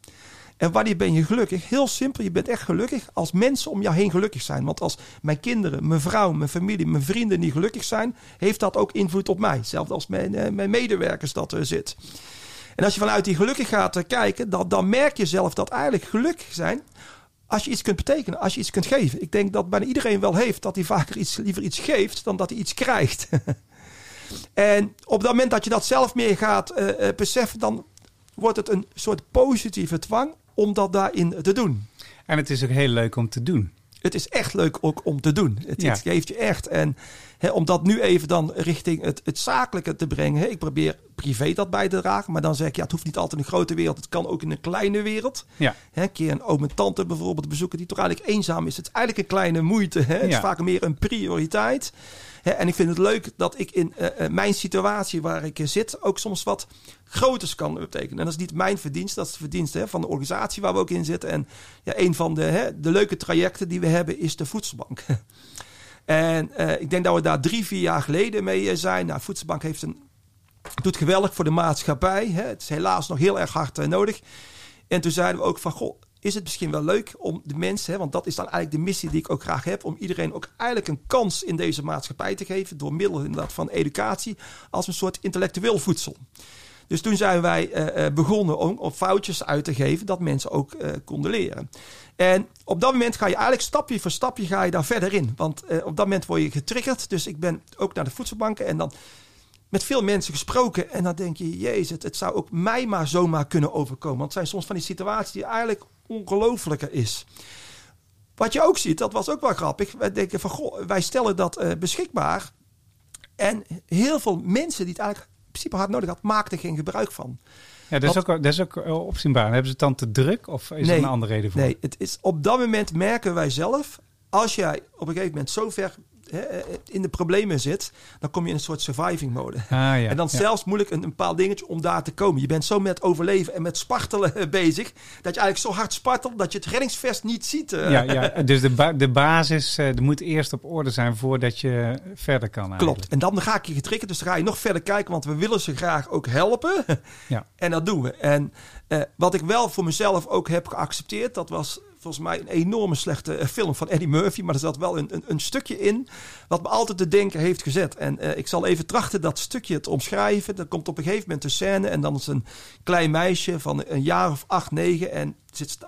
En wanneer ben je gelukkig? Heel simpel, je bent echt gelukkig als mensen om jou heen gelukkig zijn. Want als mijn kinderen, mijn vrouw, mijn familie, mijn vrienden niet gelukkig zijn, heeft dat ook invloed op mij. Zelfs als mijn, eh, mijn medewerkers dat er zit. En als je vanuit die gelukkig gaat eh, kijken, dan, dan merk je zelf dat eigenlijk gelukkig zijn als je iets kunt betekenen, als je iets kunt geven. Ik denk dat bijna iedereen wel heeft dat hij vaker iets, liever iets geeft dan dat hij iets krijgt. en op dat moment dat je dat zelf meer gaat eh, eh, beseffen, dan wordt het een soort positieve dwang om dat daarin te doen. En het is ook heel leuk om te doen. Het is echt leuk ook om te doen. Het, Ja. het geeft je echt. En om dat nu even dan richting het, het zakelijke te brengen. Ik probeer privé dat bij te dragen. Maar dan zeg ik, ja, het hoeft niet altijd in een grote wereld. Het kan ook in een kleine wereld. Ja. Hè, een keer een oom en tante bijvoorbeeld bezoeken die toch eigenlijk eenzaam is. Het is eigenlijk een kleine moeite. Het is vaak meer een prioriteit. En ik vind het leuk dat ik in eh, eh, mijn situatie waar ik eh, zit ook soms wat groters kan betekenen. En dat is niet mijn verdienst, dat is de verdienst hè, van de organisatie waar we ook in zitten. En ja, een van de, hè, de leuke trajecten die we hebben is de voedselbank. en ik denk dat we daar drie, vier jaar geleden mee zijn. Nou, voedselbank heeft een, doet geweldig voor de maatschappij. Hè. Het is helaas nog heel erg hard nodig. En toen zeiden we ook van, goh, is het misschien wel leuk om de mensen, hè, want dat is dan eigenlijk de missie die ik ook graag heb, om iedereen ook eigenlijk een kans in deze maatschappij te geven, door middel inderdaad van educatie, als een soort intellectueel voedsel. Dus toen zijn wij eh, eh, begonnen om op foutjes uit te geven dat mensen ook eh, konden leren. En op dat moment ga je eigenlijk stapje voor stapje ga je daar verder in. Want op dat moment word je getriggerd. Dus ik ben ook naar de voedselbanken en dan met veel mensen gesproken. En dan denk je, jezus, het, het zou ook mij maar zomaar kunnen overkomen. Want het zijn soms van die situaties die eigenlijk ongelofelijker is. Wat je ook ziet, dat was ook wel grappig. Wij denken van, goh, wij stellen dat eh, beschikbaar. En heel veel mensen die het eigenlijk in principe hard nodig had, maakten geen gebruik van. Ja, dat is ook, dat is ook eh, opzienbaar. Hebben ze het dan te druk of is er een andere reden voor? Nee, het is op dat moment merken wij zelf, als jij op een gegeven moment zo ver in de problemen zit, dan kom je in een soort surviving mode. Ah, ja. en dan ja. zelfs moeilijk een, een bepaald dingetje om daar te komen. Je bent zo met overleven en met spartelen bezig, dat je eigenlijk zo hard spartelt dat je het reddingsvest niet ziet. eh. Ja, ja, dus de, ba- de basis eh, moet eerst op orde zijn voordat je verder kan. eigenlijk. Klopt. En dan ga ik je getriggerd, dus dan ga je nog verder kijken, want we willen ze graag ook helpen. Ja. En dat doen we. En eh, wat ik wel voor mezelf ook heb geaccepteerd, dat was volgens mij een enorme slechte eh, film van Eddie Murphy, maar er zat wel een, een, een stukje in wat me altijd te denken heeft gezet. En eh, ik zal even trachten dat stukje te omschrijven. Er komt op een gegeven moment een scène en dan is een klein meisje van een jaar of acht, negen en zit,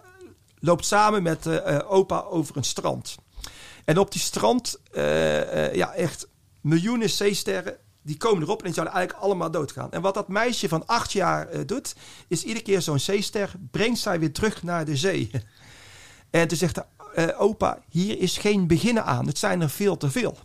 loopt samen met eh, opa over een strand. En op die strand, ja, echt miljoenen zeesterren. Die komen erop en die zouden eigenlijk allemaal doodgaan. En wat dat meisje van acht jaar doet, is iedere keer zo'n zeester brengt zij weer terug naar de zee. En toen zegt de eh, opa, hier is geen beginnen aan. Het zijn er veel te veel.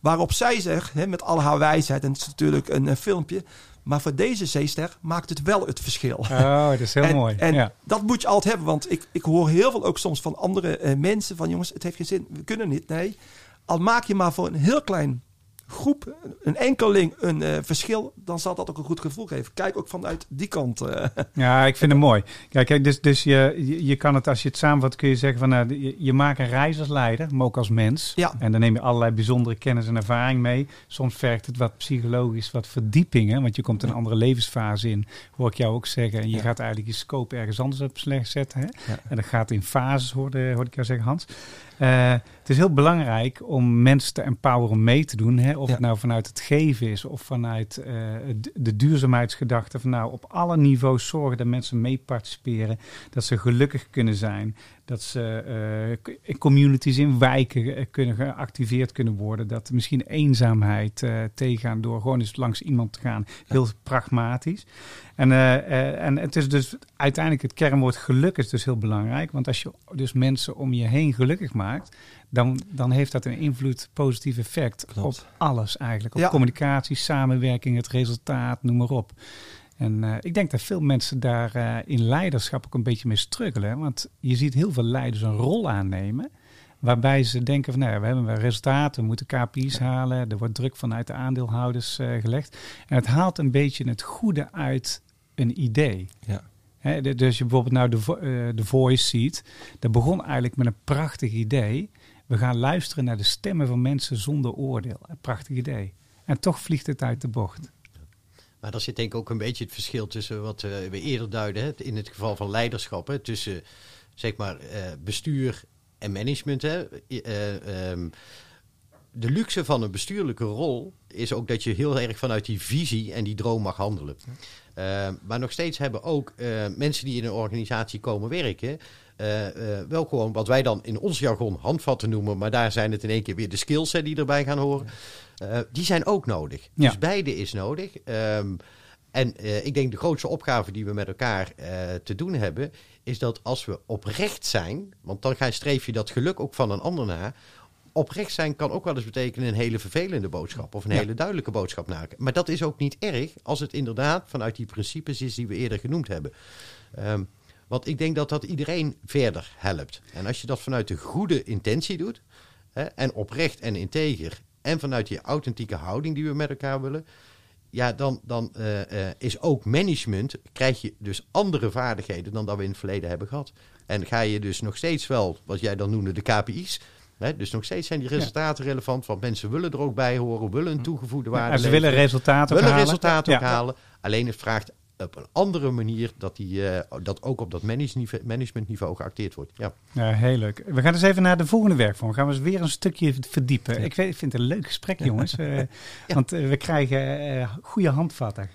Waarop zij zegt, hè, met al haar wijsheid, en het is natuurlijk een, eh, filmpje, maar voor deze zeester maakt het wel het verschil. Oh, dat is heel en, mooi. En ja. dat moet je altijd hebben, want ik, ik hoor heel veel ook soms van andere eh, mensen van jongens, het heeft geen zin, we kunnen niet. Nee, al maak je maar voor een heel klein groep, een enkeling een eh, verschil, dan zal dat ook een goed gevoel geven. Kijk ook vanuit die kant. eh. Ja, ik vind het mooi. Kijk, kijk dus, dus je, je, kan het, als je het samenvat, kun je zeggen van nou, je, je maakt een reis als leider, maar ook als mens. Ja. En dan neem je allerlei bijzondere kennis en ervaring mee. Soms vergt het wat psychologisch, wat verdieping, hè? want je komt een andere levensfase in, hoor ik jou ook zeggen. En je Ja. gaat eigenlijk je scope ergens anders op slecht zetten. Hè? Ja. En dat gaat in fases, hoorde, hoorde ik jou zeggen, Hans. Eh, het is heel belangrijk om mensen te empoweren mee te doen. Hè? Of Ja. het nou vanuit het geven is of vanuit eh, de- de duurzaamheidsgedachte. Van nou, op alle niveaus zorgen dat mensen mee participeren. Dat ze gelukkig kunnen zijn. Dat ze in communities, in wijken eh, kunnen geactiveerd kunnen worden. Dat misschien eenzaamheid eh, tegengaan door gewoon eens langs iemand te gaan. Heel pragmatisch. En, en het is dus uiteindelijk het kernwoord geluk is dus heel belangrijk. Want als je dus mensen om je heen gelukkig maakt, dan, dan heeft dat een invloed, positief effect Klopt. op alles eigenlijk. Op Ja. communicatie, samenwerking, het resultaat, noem maar op. En eh, ik denk dat veel mensen daar eh, in leiderschap ook een beetje mee struggelen. Want je ziet heel veel leiders een rol aannemen. Waarbij ze denken van, nou ja, we hebben wel resultaten, we moeten KPI's halen. Er wordt druk vanuit de aandeelhouders eh, gelegd. En het haalt een beetje het goede uit een idee. Ja. Dus je bijvoorbeeld nou de, Vo- de Voice ziet. Dat begon eigenlijk met een prachtig idee. We gaan luisteren naar de stemmen van mensen zonder oordeel. Een prachtig idee. En toch vliegt het uit de bocht. Maar daar zit denk ik ook een beetje het verschil tussen wat eh, we eerder duiden. Hè, in het geval van leiderschap. Hè, tussen zeg maar eh, bestuur en management. Hè. Eh, ehm, de luxe van een bestuurlijke rol is ook dat je heel erg vanuit die visie en die droom mag handelen. Eh, maar nog steeds hebben ook mensen die in een organisatie komen werken. eh, wel gewoon wat wij dan in ons jargon handvatten noemen, maar daar zijn het in één keer weer de skills hè, die erbij gaan horen. Eh, die zijn ook nodig. Ja. Dus beide is nodig. Ehm, en eh, ik denk de grootste opgave die we met elkaar eh, te doen hebben, is dat als we oprecht zijn, want dan ga je streef je dat geluk ook van een ander na. Oprecht zijn kan ook wel eens betekenen een hele vervelende boodschap of een Ja. hele duidelijke boodschap maken. Maar dat is ook niet erg als het inderdaad vanuit die principes is die we eerder genoemd hebben. Ehm, want ik denk dat dat iedereen verder helpt. En als je dat vanuit de goede intentie doet, hè, en oprecht en integer, en vanuit die authentieke houding die we met elkaar willen, ja, dan, dan eh, eh, is ook management, krijg je dus andere vaardigheden dan dat we in het verleden hebben gehad. En ga je dus nog steeds wel, wat jij dan noemde, de KPI's. Hè, dus nog steeds zijn die resultaten relevant, want mensen willen er ook bij horen, willen een toegevoegde waarde en ze leveren, willen resultaten willen halen. resultaten ook Ja. halen. Alleen het vraagt op een andere manier dat, die, eh, dat ook op dat manageniveau- managementniveau geacteerd wordt. Ja. Ja, heel leuk. We gaan dus even naar de volgende werkvorm. Gaan we eens weer een stukje verdiepen. Ik, weet, ik vind het een leuk gesprek, jongens. Eh, Want eh, we krijgen goede handvatten.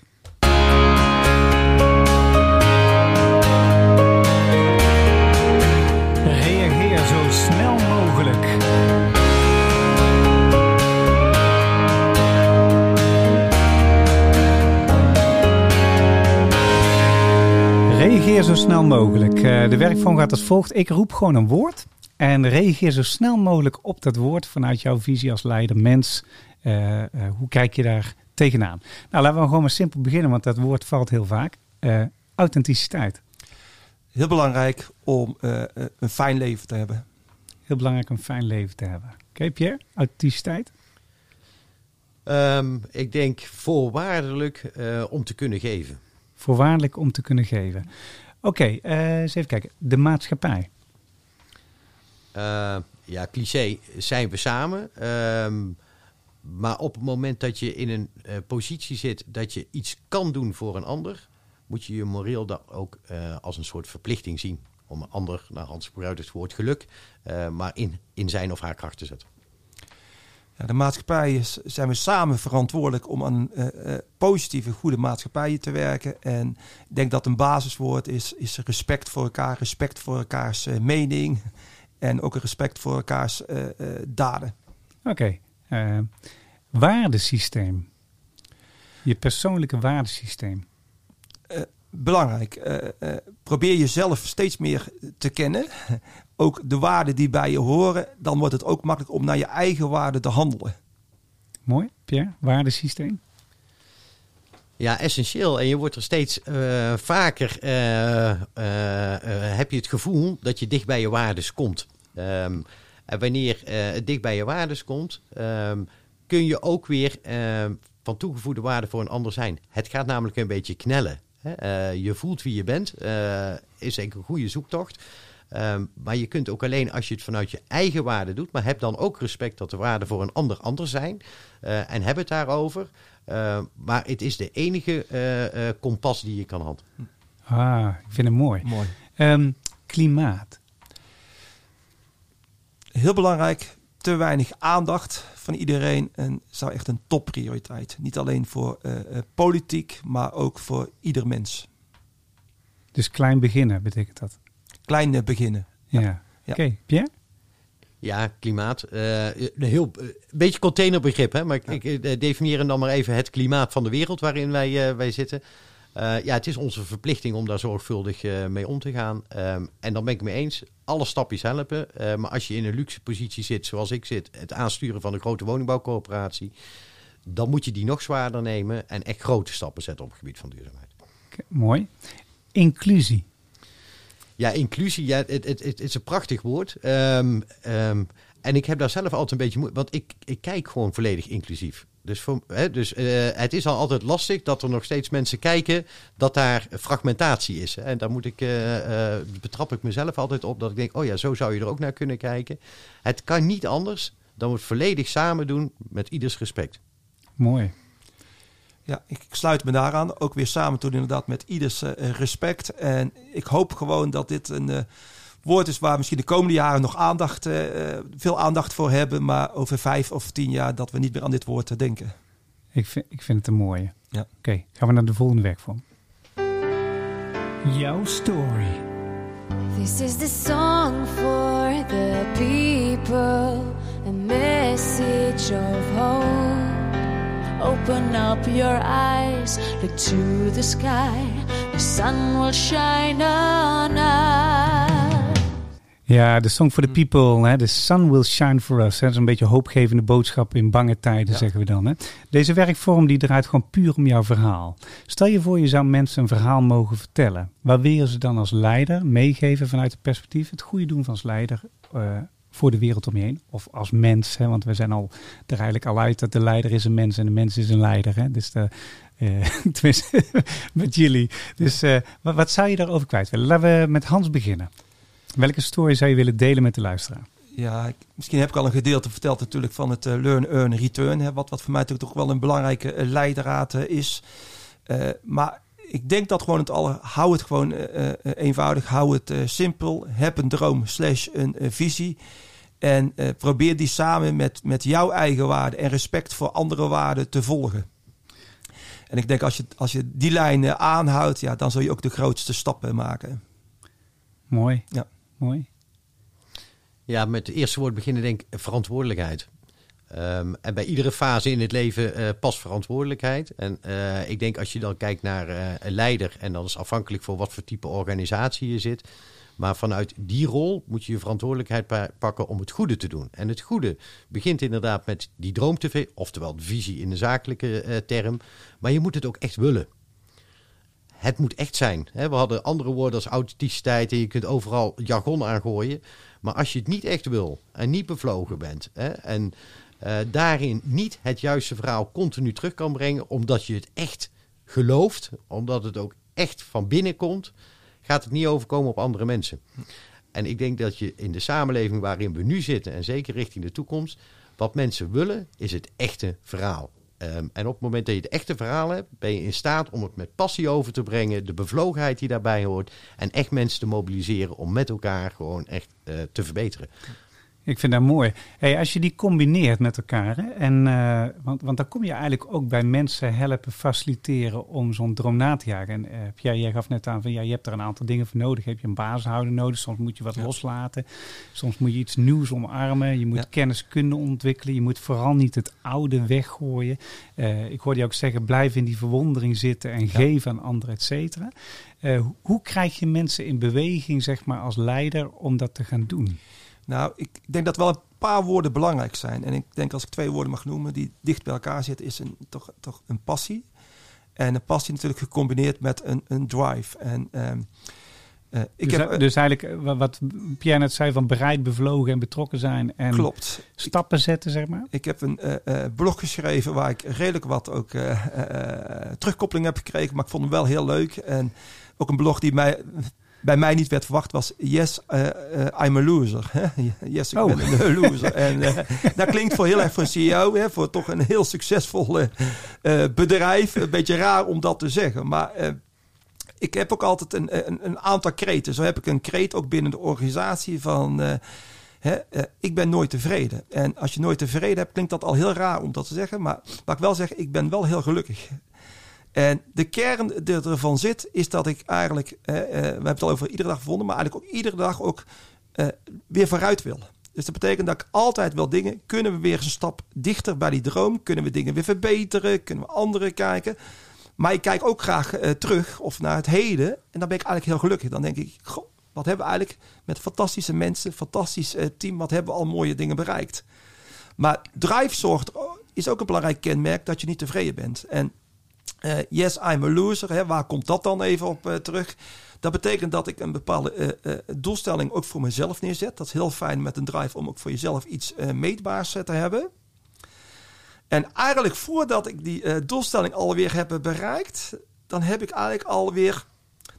Reageer zo snel mogelijk. Eh, de werkvorm gaat als volgt. Ik roep gewoon een woord. En reageer zo snel mogelijk op dat woord vanuit jouw visie als leider, mens. Eh, eh, hoe kijk je daar tegenaan? Nou, laten we gewoon maar simpel beginnen, want dat woord valt heel vaak. Eh, authenticiteit. Heel belangrijk om een fijn leven te hebben. Heel belangrijk om een fijn leven te hebben. Oké, Pierre? Authenticiteit? Ehm, ik denk voorwaardelijk eh, om te kunnen geven. Voorwaardelijk om te kunnen geven. Oké, eh, eens even kijken. De maatschappij. Eh, ja, cliché, zijn we samen. Ehm, maar op het moment dat je in een eh, positie zit dat je iets kan doen voor een ander, moet je je moreel dat ook eh, als een soort verplichting zien. Om een ander, nou, anders gebruikt het woord geluk, maar in, in zijn of haar kracht te zetten. Ja, de maatschappij is, zijn we samen verantwoordelijk om aan eh, eh, positieve, goede maatschappijen te werken. En ik denk dat een basiswoord is, is respect voor elkaar, respect voor elkaars eh, mening en ook een respect voor elkaars daden. Oké. waardesysteem. Je persoonlijke waardesysteem. Belangrijk, probeer jezelf steeds meer te kennen. Ook de waarden die bij je horen, dan wordt het ook makkelijk om naar je eigen waarden te handelen. Mooi, Pierre. Waardesysteem. Ja, essentieel. En je wordt er steeds eh, vaker, eh, eh, heb je het gevoel dat je dicht bij je waardes komt. Ehm, en wanneer eh, het dicht bij je waardes komt, ehm, kun je ook weer ehm, van toegevoegde waarde voor een ander zijn. Het gaat namelijk een beetje knellen. Hè? Eh, je voelt wie je bent, eh, is denk ik een goede zoektocht. Ehm, maar je kunt ook alleen als je het vanuit je eigen waarde doet, maar heb dan ook respect dat de waarden voor een ander anders zijn. eh, en heb het daarover. Eh, maar het is de enige eh, eh, kompas die je kan handelen. Ah, ik vind het mooi. Mooi. Ehm, klimaat. heel belangrijk, te weinig aandacht van iedereen. En zou echt een topprioriteit. Niet alleen voor eh, eh, politiek, maar ook voor ieder mens. Dus klein beginnen betekent dat. Klein eh, beginnen. Ja. Ja. Oké, Pierre? Ja, klimaat. eh, een heel een beetje containerbegrip, hè? maar ik, ik eh, definieer dan maar even het klimaat van de wereld waarin wij, eh, wij zitten. Eh, ja, het is onze verplichting om daar zorgvuldig eh, mee om te gaan. Ehm, en dan ben ik mee eens. Alle stapjes helpen. Eh, maar als je in een luxe positie zit, zoals ik zit, het aansturen van een grote woningbouwcoöperatie, dan moet je die nog zwaarder nemen en echt grote stappen zetten op het gebied van duurzaamheid. Oké, mooi. Inclusie. Ja, inclusie, ja, het, het, het, is een prachtig woord. Ehm, ehm, en ik heb daar zelf altijd een beetje moeite, want ik, ik kijk gewoon volledig inclusief. Dus, voor, hè, dus eh, het is al altijd lastig dat er nog steeds mensen kijken dat daar fragmentatie is. Hè. En daar moet ik, eh, eh, betrap ik mezelf altijd op dat ik denk, oh ja, zo zou je er ook naar kunnen kijken. Het kan niet anders dan we het volledig samen doen met ieders respect. Mooi. Ja, ik sluit me daaraan. Ook weer samen toen inderdaad met ieders eh, respect. En ik hoop gewoon dat dit een eh, woord is waar misschien de komende jaren nog aandacht, eh, eh, veel aandacht voor hebben. Maar over vijf of tien jaar dat we niet meer aan dit woord denken. Ik vind, ik vind het een mooie. Ja. Oké, gaan we naar de volgende werkvorm. Jouw story. This is the song for the people, a message of hope. Open up your eyes, look to the sky, the sun will shine on us. Ja, de Song for the People. Hè? The sun will shine for us. Hè? Dat is een beetje een hoopgevende boodschap in bange tijden, Ja. zeggen we dan. Hè? Deze werkvorm die draait gewoon puur om jouw verhaal. Stel je voor, je zou mensen een verhaal mogen vertellen. Waar wil je ze dan als leider meegeven vanuit het perspectief het goede doen van als leider eh, voor de wereld om je heen? Of als mens, hè? want we zijn al er eigenlijk al uit dat de leider is een mens en de mens is een leider. Hè? Dus de, eh, tenminste, met jullie. Dus eh, wat, zou je daarover kwijt willen? Laten we met Hans beginnen. Welke story zou je willen delen met de luisteraar? Ja, ik- misschien heb ik al een gedeelte verteld natuurlijk van het eh, learn, earn, return. Hè, wat, wat voor mij natuurlijk toch wel een belangrijke leidraad is. Maar ik denk dat gewoon het aller, hou het gewoon eenvoudig, hou het simpel. Heb een droom slash een visie. En eh, probeer die samen met, met jouw eigen waarden en respect voor andere waarden te volgen. En ik denk als je, als je die lijn eh, aanhoudt, ja, dan zul je ook de grootste stappen maken. Mooi. Ja. Mooi. Ja, met het eerste woord beginnen denk ik verantwoordelijkheid. Ehm, en bij iedere fase in het leven eh past verantwoordelijkheid. En eh, ik denk als je dan kijkt naar eh, een leider, en dat is afhankelijk voor wat voor type organisatie je zit. Maar vanuit die rol moet je je verantwoordelijkheid pa- pakken om het goede te doen. En het goede begint inderdaad met die droom te ve- oftewel de visie in de zakelijke eh, term. Maar je moet het ook echt willen. Het moet echt zijn. Hè? We hadden andere woorden als authenticiteit en je kunt overal jargon aangooien. Maar als je het niet echt wil en niet bevlogen bent hè, en eh, daarin niet het juiste verhaal continu terug kan brengen, omdat je het echt gelooft, omdat het ook echt van binnen komt, gaat het niet overkomen op andere mensen. En ik denk dat je in de samenleving waarin we nu zitten, en zeker richting de toekomst, wat mensen willen, is het echte verhaal. Ehm, en op het moment dat je het echte verhaal hebt, ben je in staat om het met passie over te brengen, de bevlogenheid die daarbij hoort, en echt mensen te mobiliseren om met elkaar gewoon echt eh, te verbeteren. Ik vind dat mooi. Hey, als je die combineert met elkaar, hè, en, eh, want, want dan kom je eigenlijk ook bij mensen helpen faciliteren om zo'n droom na te jagen. En eh, Pierre, jij gaf net aan van ja, je hebt er een aantal dingen voor nodig. Heb je een basishouder nodig, soms moet je wat Ja. loslaten. Soms moet je iets nieuws omarmen. Je moet Ja. kennis kunnen ontwikkelen. Je moet vooral niet het oude weggooien. Eh, ik hoorde je ook zeggen, blijf in die verwondering zitten en geven aan anderen, et cetera. Hoe krijg je mensen in beweging, zeg maar, als leider om dat te gaan doen? Nou, ik denk dat wel een paar woorden belangrijk zijn. En ik denk als ik twee woorden mag noemen die dicht bij elkaar zitten, is een, toch, toch een passie. En een passie natuurlijk gecombineerd met een, een drive. En ehm, eh, ik dus, heb, dus eigenlijk eh, wa- wat Pierre net zei van bereid, bevlogen en betrokken zijn en klopt. stappen zetten, zeg maar. Ik heb een eh, eh, blog geschreven waar ik redelijk wat ook eh, eh, eh, terugkoppeling heb gekregen, maar ik vond hem wel heel leuk. En ook een blog die mij, bij mij niet werd verwacht was Yes, eh, eh, I'm a loser. yes, ik Oh. ben een loser. en eh, dat klinkt voor heel erg voor een CEO, hè, voor toch een heel succesvol bedrijf. Een beetje raar om dat te zeggen, maar... ik heb ook altijd een, een, een aantal kreten. Zo heb ik een kreet ook binnen de organisatie van... Hè, ik ben nooit tevreden. En als je nooit tevreden hebt, klinkt dat al heel raar om dat te zeggen. Maar wat ik wel zeg, ik ben wel heel gelukkig. En de kern die ervan zit, is dat ik eigenlijk, eh, eh, we hebben het al over iedere dag gevonden, maar eigenlijk ook iedere dag ook eh, weer vooruit wil. Dus dat betekent dat ik altijd wel dingen, kunnen we weer een stap dichter bij die droom, kunnen we dingen weer verbeteren, kunnen we anderen kijken. Maar ik kijk ook graag terug of naar het heden en dan ben ik eigenlijk heel gelukkig. Dan denk ik, goh, wat hebben we eigenlijk met fantastische mensen, fantastisch team, wat hebben we al mooie dingen bereikt. Maar drive zorgt, is ook een belangrijk kenmerk dat je niet tevreden bent. En eh, yes, I'm a loser. Hè, waar komt dat dan even op eh, terug? Dat betekent dat ik een bepaalde eh, doelstelling ook voor mezelf neerzet. Dat is heel fijn met een drive om ook voor jezelf iets meetbaars te hebben. En eigenlijk voordat ik die doelstelling alweer heb bereikt, dan heb ik eigenlijk alweer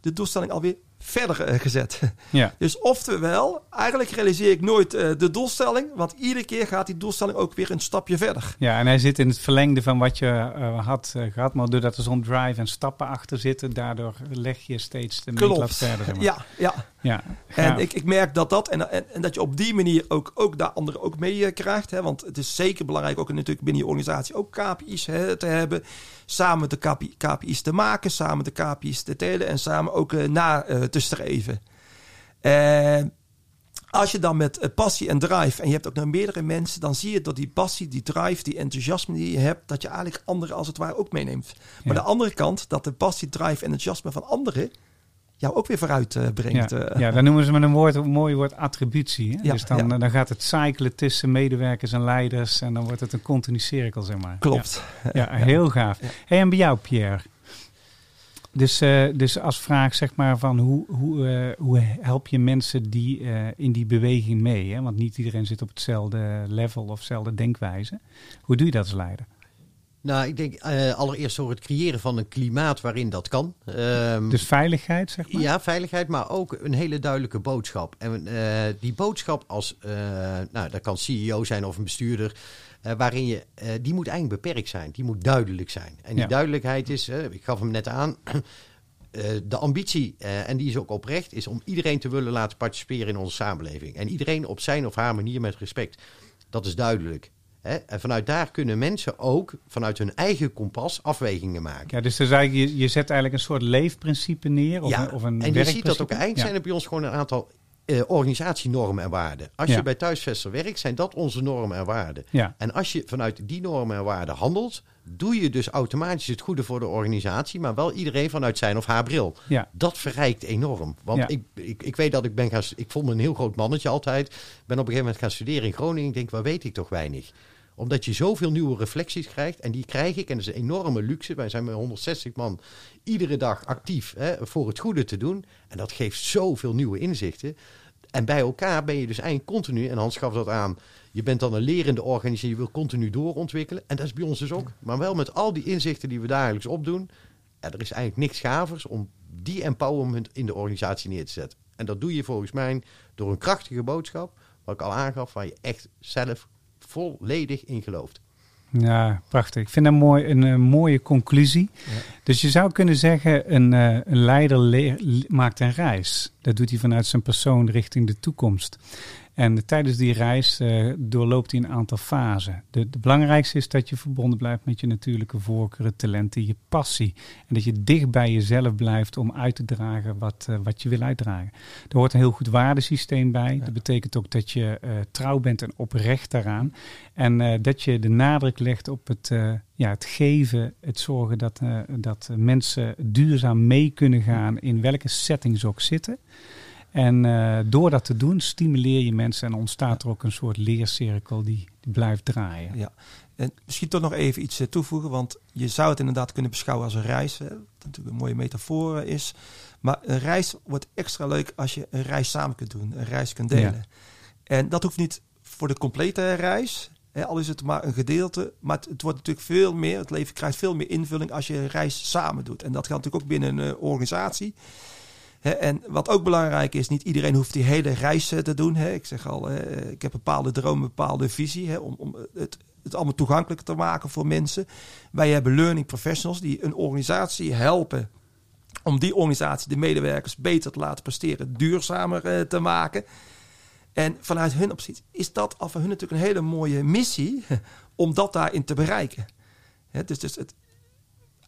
de doelstelling alweer verder eh, gezet. Ja. Dus oftewel, eigenlijk realiseer ik nooit eh, de doelstelling, want iedere keer gaat die doelstelling ook weer een stapje verder. Ja, en hij zit in het verlengde van wat je eh, had eh, gehad. Maar doordat er zo'n drive en stappen achter zitten, daardoor leg je steeds de Klopt. verder. maar. Ja, ja. Ja. En ik, ik merk dat dat en, en, en dat je op die manier ook, ook daar anderen ook mee eh, krijgt. Hè? Want het is zeker belangrijk ook natuurlijk binnen je organisatie ook KPI's hè, te hebben. Samen de KPI, KPI's te maken, samen de KPI's te telen en samen ook eh, na eh, te streven. En als je dan met passie en drive, en je hebt ook nog meerdere mensen, dan zie je dat die passie, die drive, die enthousiasme die je hebt, dat je eigenlijk anderen als het ware ook meeneemt. Maar Ja. de andere kant, dat de passie, drive en enthousiasme van anderen jou ook weer vooruit eh, brengt. Ja, eh. ja, dan noemen ze met een, woord, een mooi woord attributie. Hè? Ja, dus dan, ja. dan gaat het cyclen tussen medewerkers en leiders. En dan wordt het een continu cirkel, zeg maar. Klopt. Ja, heel gaaf. Hey, en bij jou, Pierre? Dus, eh, dus als vraag zeg maar van hoe, hoe, eh, hoe help je mensen die eh, in die beweging mee? Hè? Want niet iedereen zit op hetzelfde level of dezelfde denkwijze. Hoe doe je dat als leider? Nou, ik denk eh, allereerst door het creëren van een klimaat waarin dat kan. Ehm, Dus veiligheid, zeg maar? Ja, veiligheid, maar ook een hele duidelijke boodschap. En eh, die boodschap als, eh, nou, dat kan CEO zijn of een bestuurder, waarin je, die moet eigenlijk beperkt zijn. Die moet duidelijk zijn. En die Ja. duidelijkheid is, ik gaf hem net aan, de ambitie, en die is ook oprecht, is om iedereen te willen laten participeren in onze samenleving. En iedereen op zijn of haar manier met respect. Dat is duidelijk. Hè? En vanuit daar kunnen mensen ook vanuit hun eigen kompas afwegingen maken. Ja, dus dan eigenlijk, je, je zet eigenlijk een soort leefprincipe neer of, ja, een, of een en je ziet dat ook eigenlijk zijn er bij ons gewoon een aantal eh, organisatienormen en waarden. Als Ja. je bij thuisvesten werkt, zijn dat onze normen en waarden. Ja. En als je vanuit die normen en waarden handelt, doe je dus automatisch het goede voor de organisatie, maar wel iedereen vanuit zijn of haar bril. Ja. Dat verrijkt enorm. Want Ja. ik, ik, ik weet dat ik ben gaan. Ik vond me een heel groot mannetje altijd. Ben op een gegeven moment gaan studeren in Groningen. Ik denk, waar weet ik toch weinig? Omdat je zoveel nieuwe reflecties krijgt. En die krijg ik. En dat is een enorme luxe. Wij zijn met 160 man iedere dag actief hè, voor het goede te doen. En dat geeft zoveel nieuwe inzichten. En bij elkaar ben je dus eigenlijk continu, en Hans gaf dat aan, je bent dan een lerende organisatie, je wil continu doorontwikkelen. En dat is bij ons dus ook. Maar wel met al die inzichten die we dagelijks opdoen. Ja, er is eigenlijk niks gavers om die empowerment in de organisatie neer te zetten. En dat doe je volgens mij door een krachtige boodschap, wat ik al aangaf, waar je echt zelf volledig in gelooft. Ja, prachtig. Ik vind dat mooi, een mooie conclusie. Dus je zou kunnen zeggen, een, eh, een leider le- le- maakt een reis. Dat doet hij vanuit zijn persoon richting de toekomst. En tijdens die reis eh, doorloopt hij een aantal fasen. De, de belangrijkste is dat je verbonden blijft met je natuurlijke voorkeuren, talenten, je passie. En dat je dicht bij jezelf blijft om uit te dragen wat, eh, wat je wil uitdragen. Er hoort een heel goed waardesysteem bij. Dat betekent ook dat je eh, trouw bent en oprecht daaraan. En dat je de nadruk legt op het, ja, het geven, het zorgen dat, dat mensen duurzaam mee kunnen gaan in welke setting ze ook zitten. En eh, door dat te doen stimuleer je mensen en ontstaat er ook een soort leercirkel die, die blijft draaien. Ja. En misschien toch nog even iets eh, toevoegen, want je zou het inderdaad kunnen beschouwen als een reis. Hè, wat natuurlijk een mooie metafoor eh, is. Maar een reis wordt extra leuk als je een reis samen kunt doen, een reis kunt delen. Ja. En dat hoeft niet voor de complete reis, hè, al is het maar een gedeelte. Maar het, het wordt natuurlijk veel meer, het leven krijgt veel meer invulling als je een reis samen doet. En dat geldt natuurlijk ook binnen een organisatie. En wat ook belangrijk is, niet iedereen hoeft die hele reis eh, te doen. Ik zeg al, eh, ik heb bepaalde droom, een bepaalde visie om, om het, het allemaal toegankelijk te maken voor mensen. Wij hebben learning professionals die een organisatie helpen om die organisatie, de medewerkers, beter te laten presteren, duurzamer eh, te maken. En vanuit hun optie is dat al voor hun natuurlijk een hele mooie missie om dat daarin te bereiken. Dus, dus het,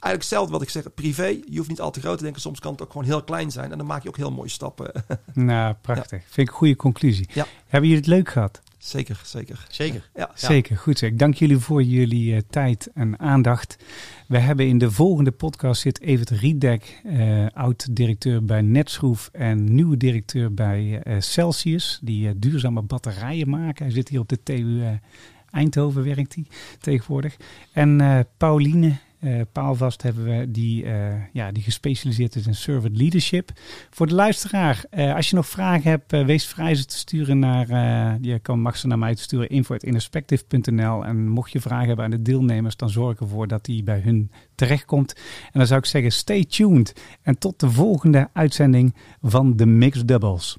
eigenlijk hetzelfde wat ik zeg, privé. Je hoeft niet al te groot te denken. Soms kan het ook gewoon heel klein zijn. En dan maak je ook heel mooie stappen. Nou, prachtig. Vind ik een goede conclusie. Ja. Hebben jullie het leuk gehad? zeker, zeker. Zeker. Ja. Zeker, goed zo. Ik dank jullie voor jullie eh, tijd en aandacht. We hebben in de volgende podcast zit Evert Riedek, eh, oud-directeur bij Netschroef en nieuwe directeur bij eh, Celsius, die duurzame batterijen maken. Hij zit hier op de TU Eindhoven, werkt hij tegenwoordig. En eh, Pauline eh Paalvast hebben we, die, eh, ja, die gespecialiseerd is in servant leadership. Voor de luisteraar, eh, als je nog vragen hebt, wees vrij ze te sturen naar, je kan, mag naar mij te sturen, info.introspective.nl. En mocht je vragen hebben aan de deelnemers, dan zorg ervoor dat die bij hun terechtkomt. En dan zou ik zeggen, stay tuned. En tot de volgende uitzending van de Mixed Doubles.